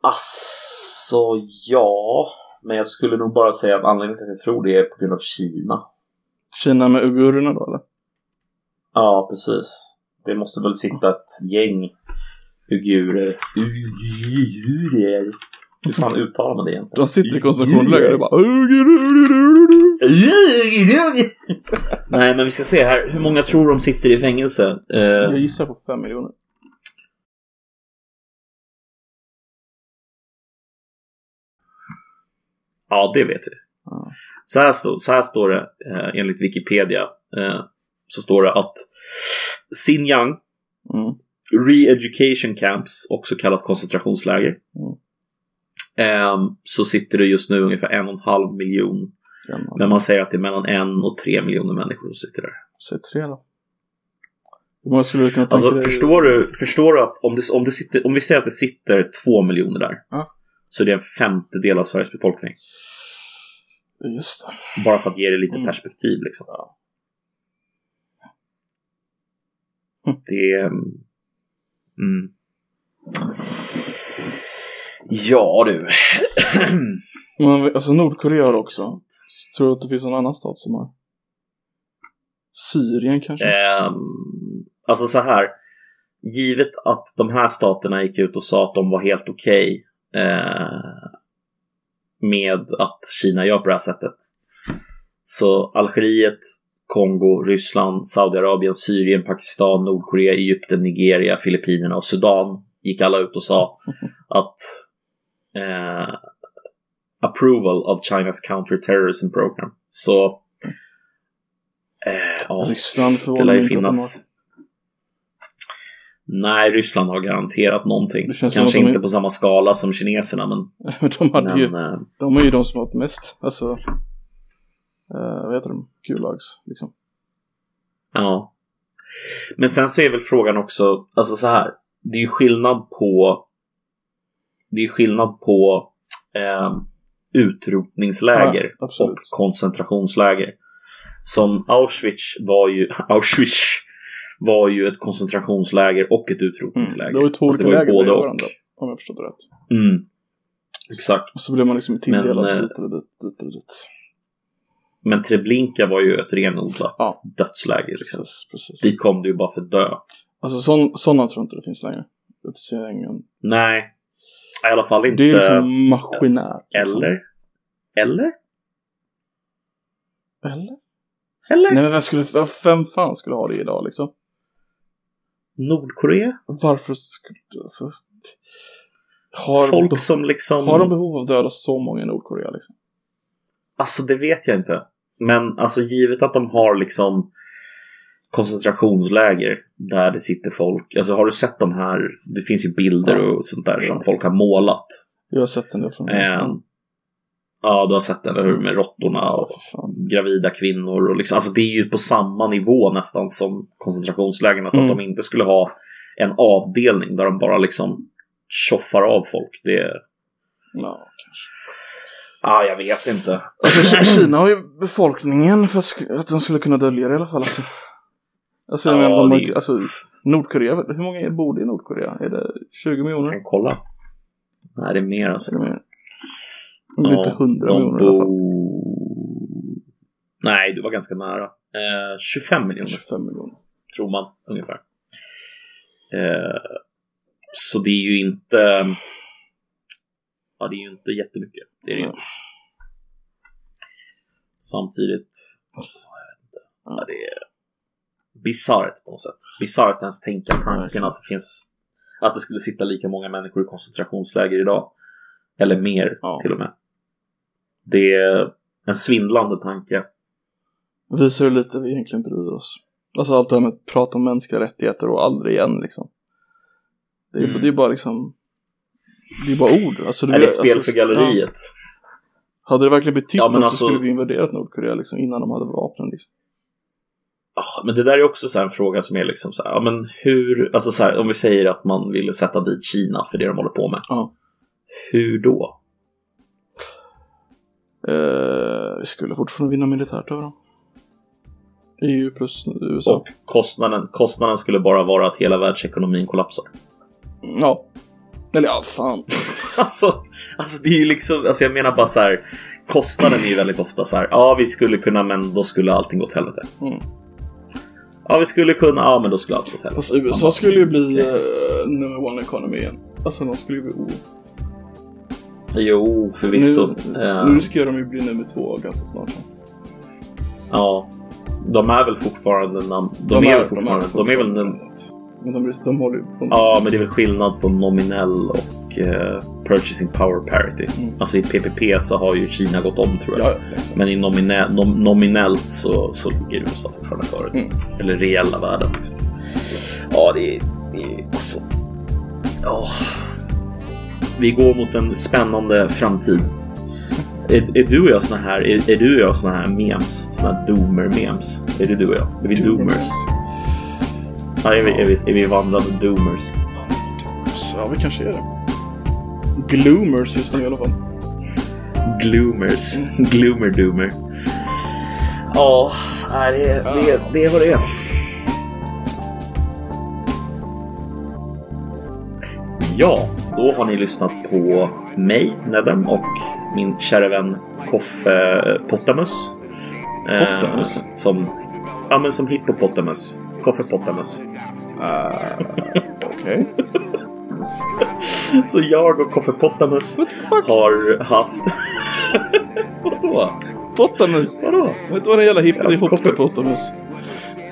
Alltså, ja. Men jag skulle nog bara säga att anledningen till att jag tror det är på grund av Kina. Kina med uigurerna då eller? Ja, precis. Det måste väl sitta ett gäng uigurer. Uigurer? Hur fan uttalar man det egentligen? De sitter i koncentrationsläger och bara Nej, men vi ska se här. Hur många tror de sitter i fängelse? Eh, Jag gissar på fem miljoner. ja, det vet vi. Så här, så här står det eh, enligt Wikipedia. Eh, så står det att Xinjiang Mm. Re-education camps, också kallat koncentrationsläger. Mm. Ehm, så sitter det just nu ungefär en och en halv miljon En, Men man säger att det är mellan en och tre miljoner människor som sitter där. Säg tre då. Alltså dig? förstår du, förstår du att om det, om, det sitter, om vi säger att det sitter två miljoner där. Ja. Så det är en femtedel av Sveriges befolkning. Just det. Bara för att ge det lite Mm. perspektiv liksom. Ja. Det är... Mm. Ja du. Men alltså Nordkorea har också. Tror du att det finns någon annan stat som har? Syrien kanske? Ehm, alltså så här. Givet att de här staterna gick ut och sa att de var helt okej eh, med att Kina gör på det här sättet. Så Algeriet, Kongo, Ryssland, Saudiarabien, Syrien, Pakistan, Nordkorea, Egypten, Nigeria, Filippinerna och Sudan gick alla ut och sa att eh, approval of China's counterterrorism program. Så eh, ja, Ryssland det lär ju finnas. Nej, Ryssland har garanterat någonting. Kanske inte är- på samma skala som kineserna, men, de, hade ju, men eh, de är ju de som har mest, alltså, eh, vad heter de? Gulags, liksom. ja. Men sen så är väl frågan också, alltså så här. Det är ju skillnad på det är skillnad på eh, utrotningsläger Ja, och koncentrationsläger. Som Auschwitz var ju, Auschwitz var ju ett koncentrationsläger och ett Mm. utrotningsläger. Det var ju två Fast olika läger både och. varandra, om jag förstått det rätt. Mm. Exakt. Och så blev man liksom tilldelad Men, eh, dit eller dit, dit eller dit. Men Treblinka var ju ett renodlat Ja. dödsläger. Liksom. Precis. Dit kom du ju bara för att dö. Alltså sån, sådana tror jag inte det finns längre. Ingen. Nej, i alla fall inte. Det är liksom maskinärt. liksom. Eller? Eller? Eller? Eller? Nej men vem skulle, vem fan skulle ha det idag liksom? Nordkorea? Varför skulle alltså, har, Folk som liksom... har de behov av att döda så många i Nordkorea liksom? Alltså det vet jag inte. Men alltså givet att de har liksom koncentrationsläger där det sitter folk. Alltså har du sett de här? Det finns ju bilder Ja. och sånt där som Ja. folk har målat. Jag har sett en del från Eh, ja, du har sett eller hur? Med råttorna Ja, och gravida kvinnor och liksom, alltså det är ju på samma nivå nästan som koncentrationslägren. Så Mm. att de inte skulle ha en avdelning där de bara liksom tjoffar av folk. Det är... Ja. Ah, jag vet inte. Alltså, Kina har ju befolkningen för att, de skulle kunna dölja det i alla fall. Alltså, alltså, jag Ja, de har det är alltså Nordkorea, hur många bor det i Nordkorea? Är det 20 Jag miljoner? kan kolla. Nej, det är mer alltså. Är det mer? Om det är inte 100 de miljoner i alla fall. Nej, du var ganska nära. Eh, 25 miljoner 25 miljoner. tror man ungefär. Eh, så det är ju inte... Ja, det är ju inte jättemycket. Det är det inte. Samtidigt... Ja, det är bisarrt på något sätt. Bisarrt ens tänka tanken att det finns... Att det skulle sitta lika många människor i koncentrationsläger idag. Eller mer Ja. till och med. Det är en svindlande tanke. Visar hur lite vi egentligen bryr oss. Alltså allt det här med att prata om mänskliga rättigheter och aldrig igen liksom. Det är, Mm. det är bara liksom Det är bara ord. Alltså, Är det ett alltså, spel för galleriet? Ja. Hade det verkligen betytt Ja, något alltså- så skulle vi invaderat Nordkorea liksom innan de hade vapen liksom. Ah, men det där är också så en fråga som är liksom så här, ja men hur, alltså så här, om vi säger att man ville sätta dit Kina för det de håller på med. Ja. Hur då? Eh, vi skulle fortfarande vinna militärt över dem. EU plus USA. Och kostnaden, kostnaden skulle bara vara att hela världsekonomin kollapsar. Ja. Eller ja, fan. Alltså, alltså det är ju liksom, alltså jag menar bara så här, kostnaden är ju väldigt ofta så här, ja vi skulle kunna men då skulle allting gå åt helvete. Mm. Ja vi skulle kunna, ja men då skulle allt gå åt helvete. Fast USA skulle ju bli uh, number one economy igen. Alltså de skulle ju bli o... Jo, förvisso. Nu, Eh, nu riskerar de ju bli nummer två ganska snart. Ja. De är väl fortfarande nam- de, är väl fortfarande, de är väl num- Men de, de håller på Ja, men det är väl skillnad på nominell och eh, purchasing power parity. Mm. Alltså i PPP så har ju Kina gått om tror jag. Ja, liksom. Men i nomine- nom- nominellt så, så ligger USA fortfarande före. Mm. Eller reella värden. Liksom. Ja, det är, det är alltså... Ja. Vi går mot en spännande framtid. är, är du och jag såna här, är, är du och jag såna här memes? Såna här doomer-memes? Är det du och jag? Är vi doomers? Ja, är vi, är vi, är vi vandrande doomers? Ja, vi kanske är det. Gloomers just nu i alla fall. Gloomers. Gloomer doomer. Ja, det, är- det, det är vad det är. Ja, då har ni lyssnat på mig, Nedem, och min kära vän Koffe Pottamus. Eh, Pottamus? som, ja, men som hippopotamus. Koffe Pottamus. Uh, Okej. Så jag och Koffe Pottamus What the fuck? har haft... Vadå? Pottamus. Vadå? Vet du vad den jävla hipp Ja, ja, koffe- Pottamus?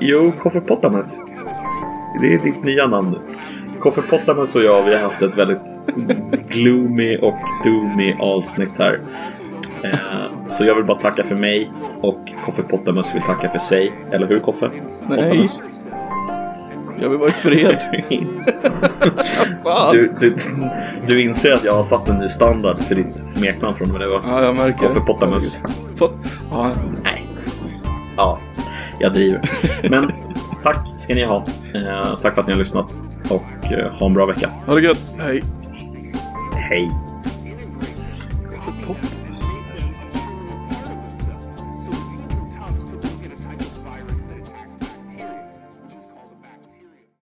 Jo, Koffe Pottamus. Det är ditt nya namn. Koffe Pottamus och jag, vi har haft ett väldigt gloomy och doomy avsnitt här. Eh, Så jag vill bara tacka för mig och Koffe Pottamus vill tacka för sig. Eller hur Koffe? Nej. Pottamus? Jag vill vara i fred. Du, du, du inser att jag har satt en ny standard för ditt smeknamn från och med nu? Ja, jag märker. Koffe Pottamus. Fått... Ja, Nej. Ja, jag driver. Men tack ska ni ha. Eh, tack för att ni har lyssnat och eh, ha en bra vecka. ha det gött. Hej. Hej! Pottamus.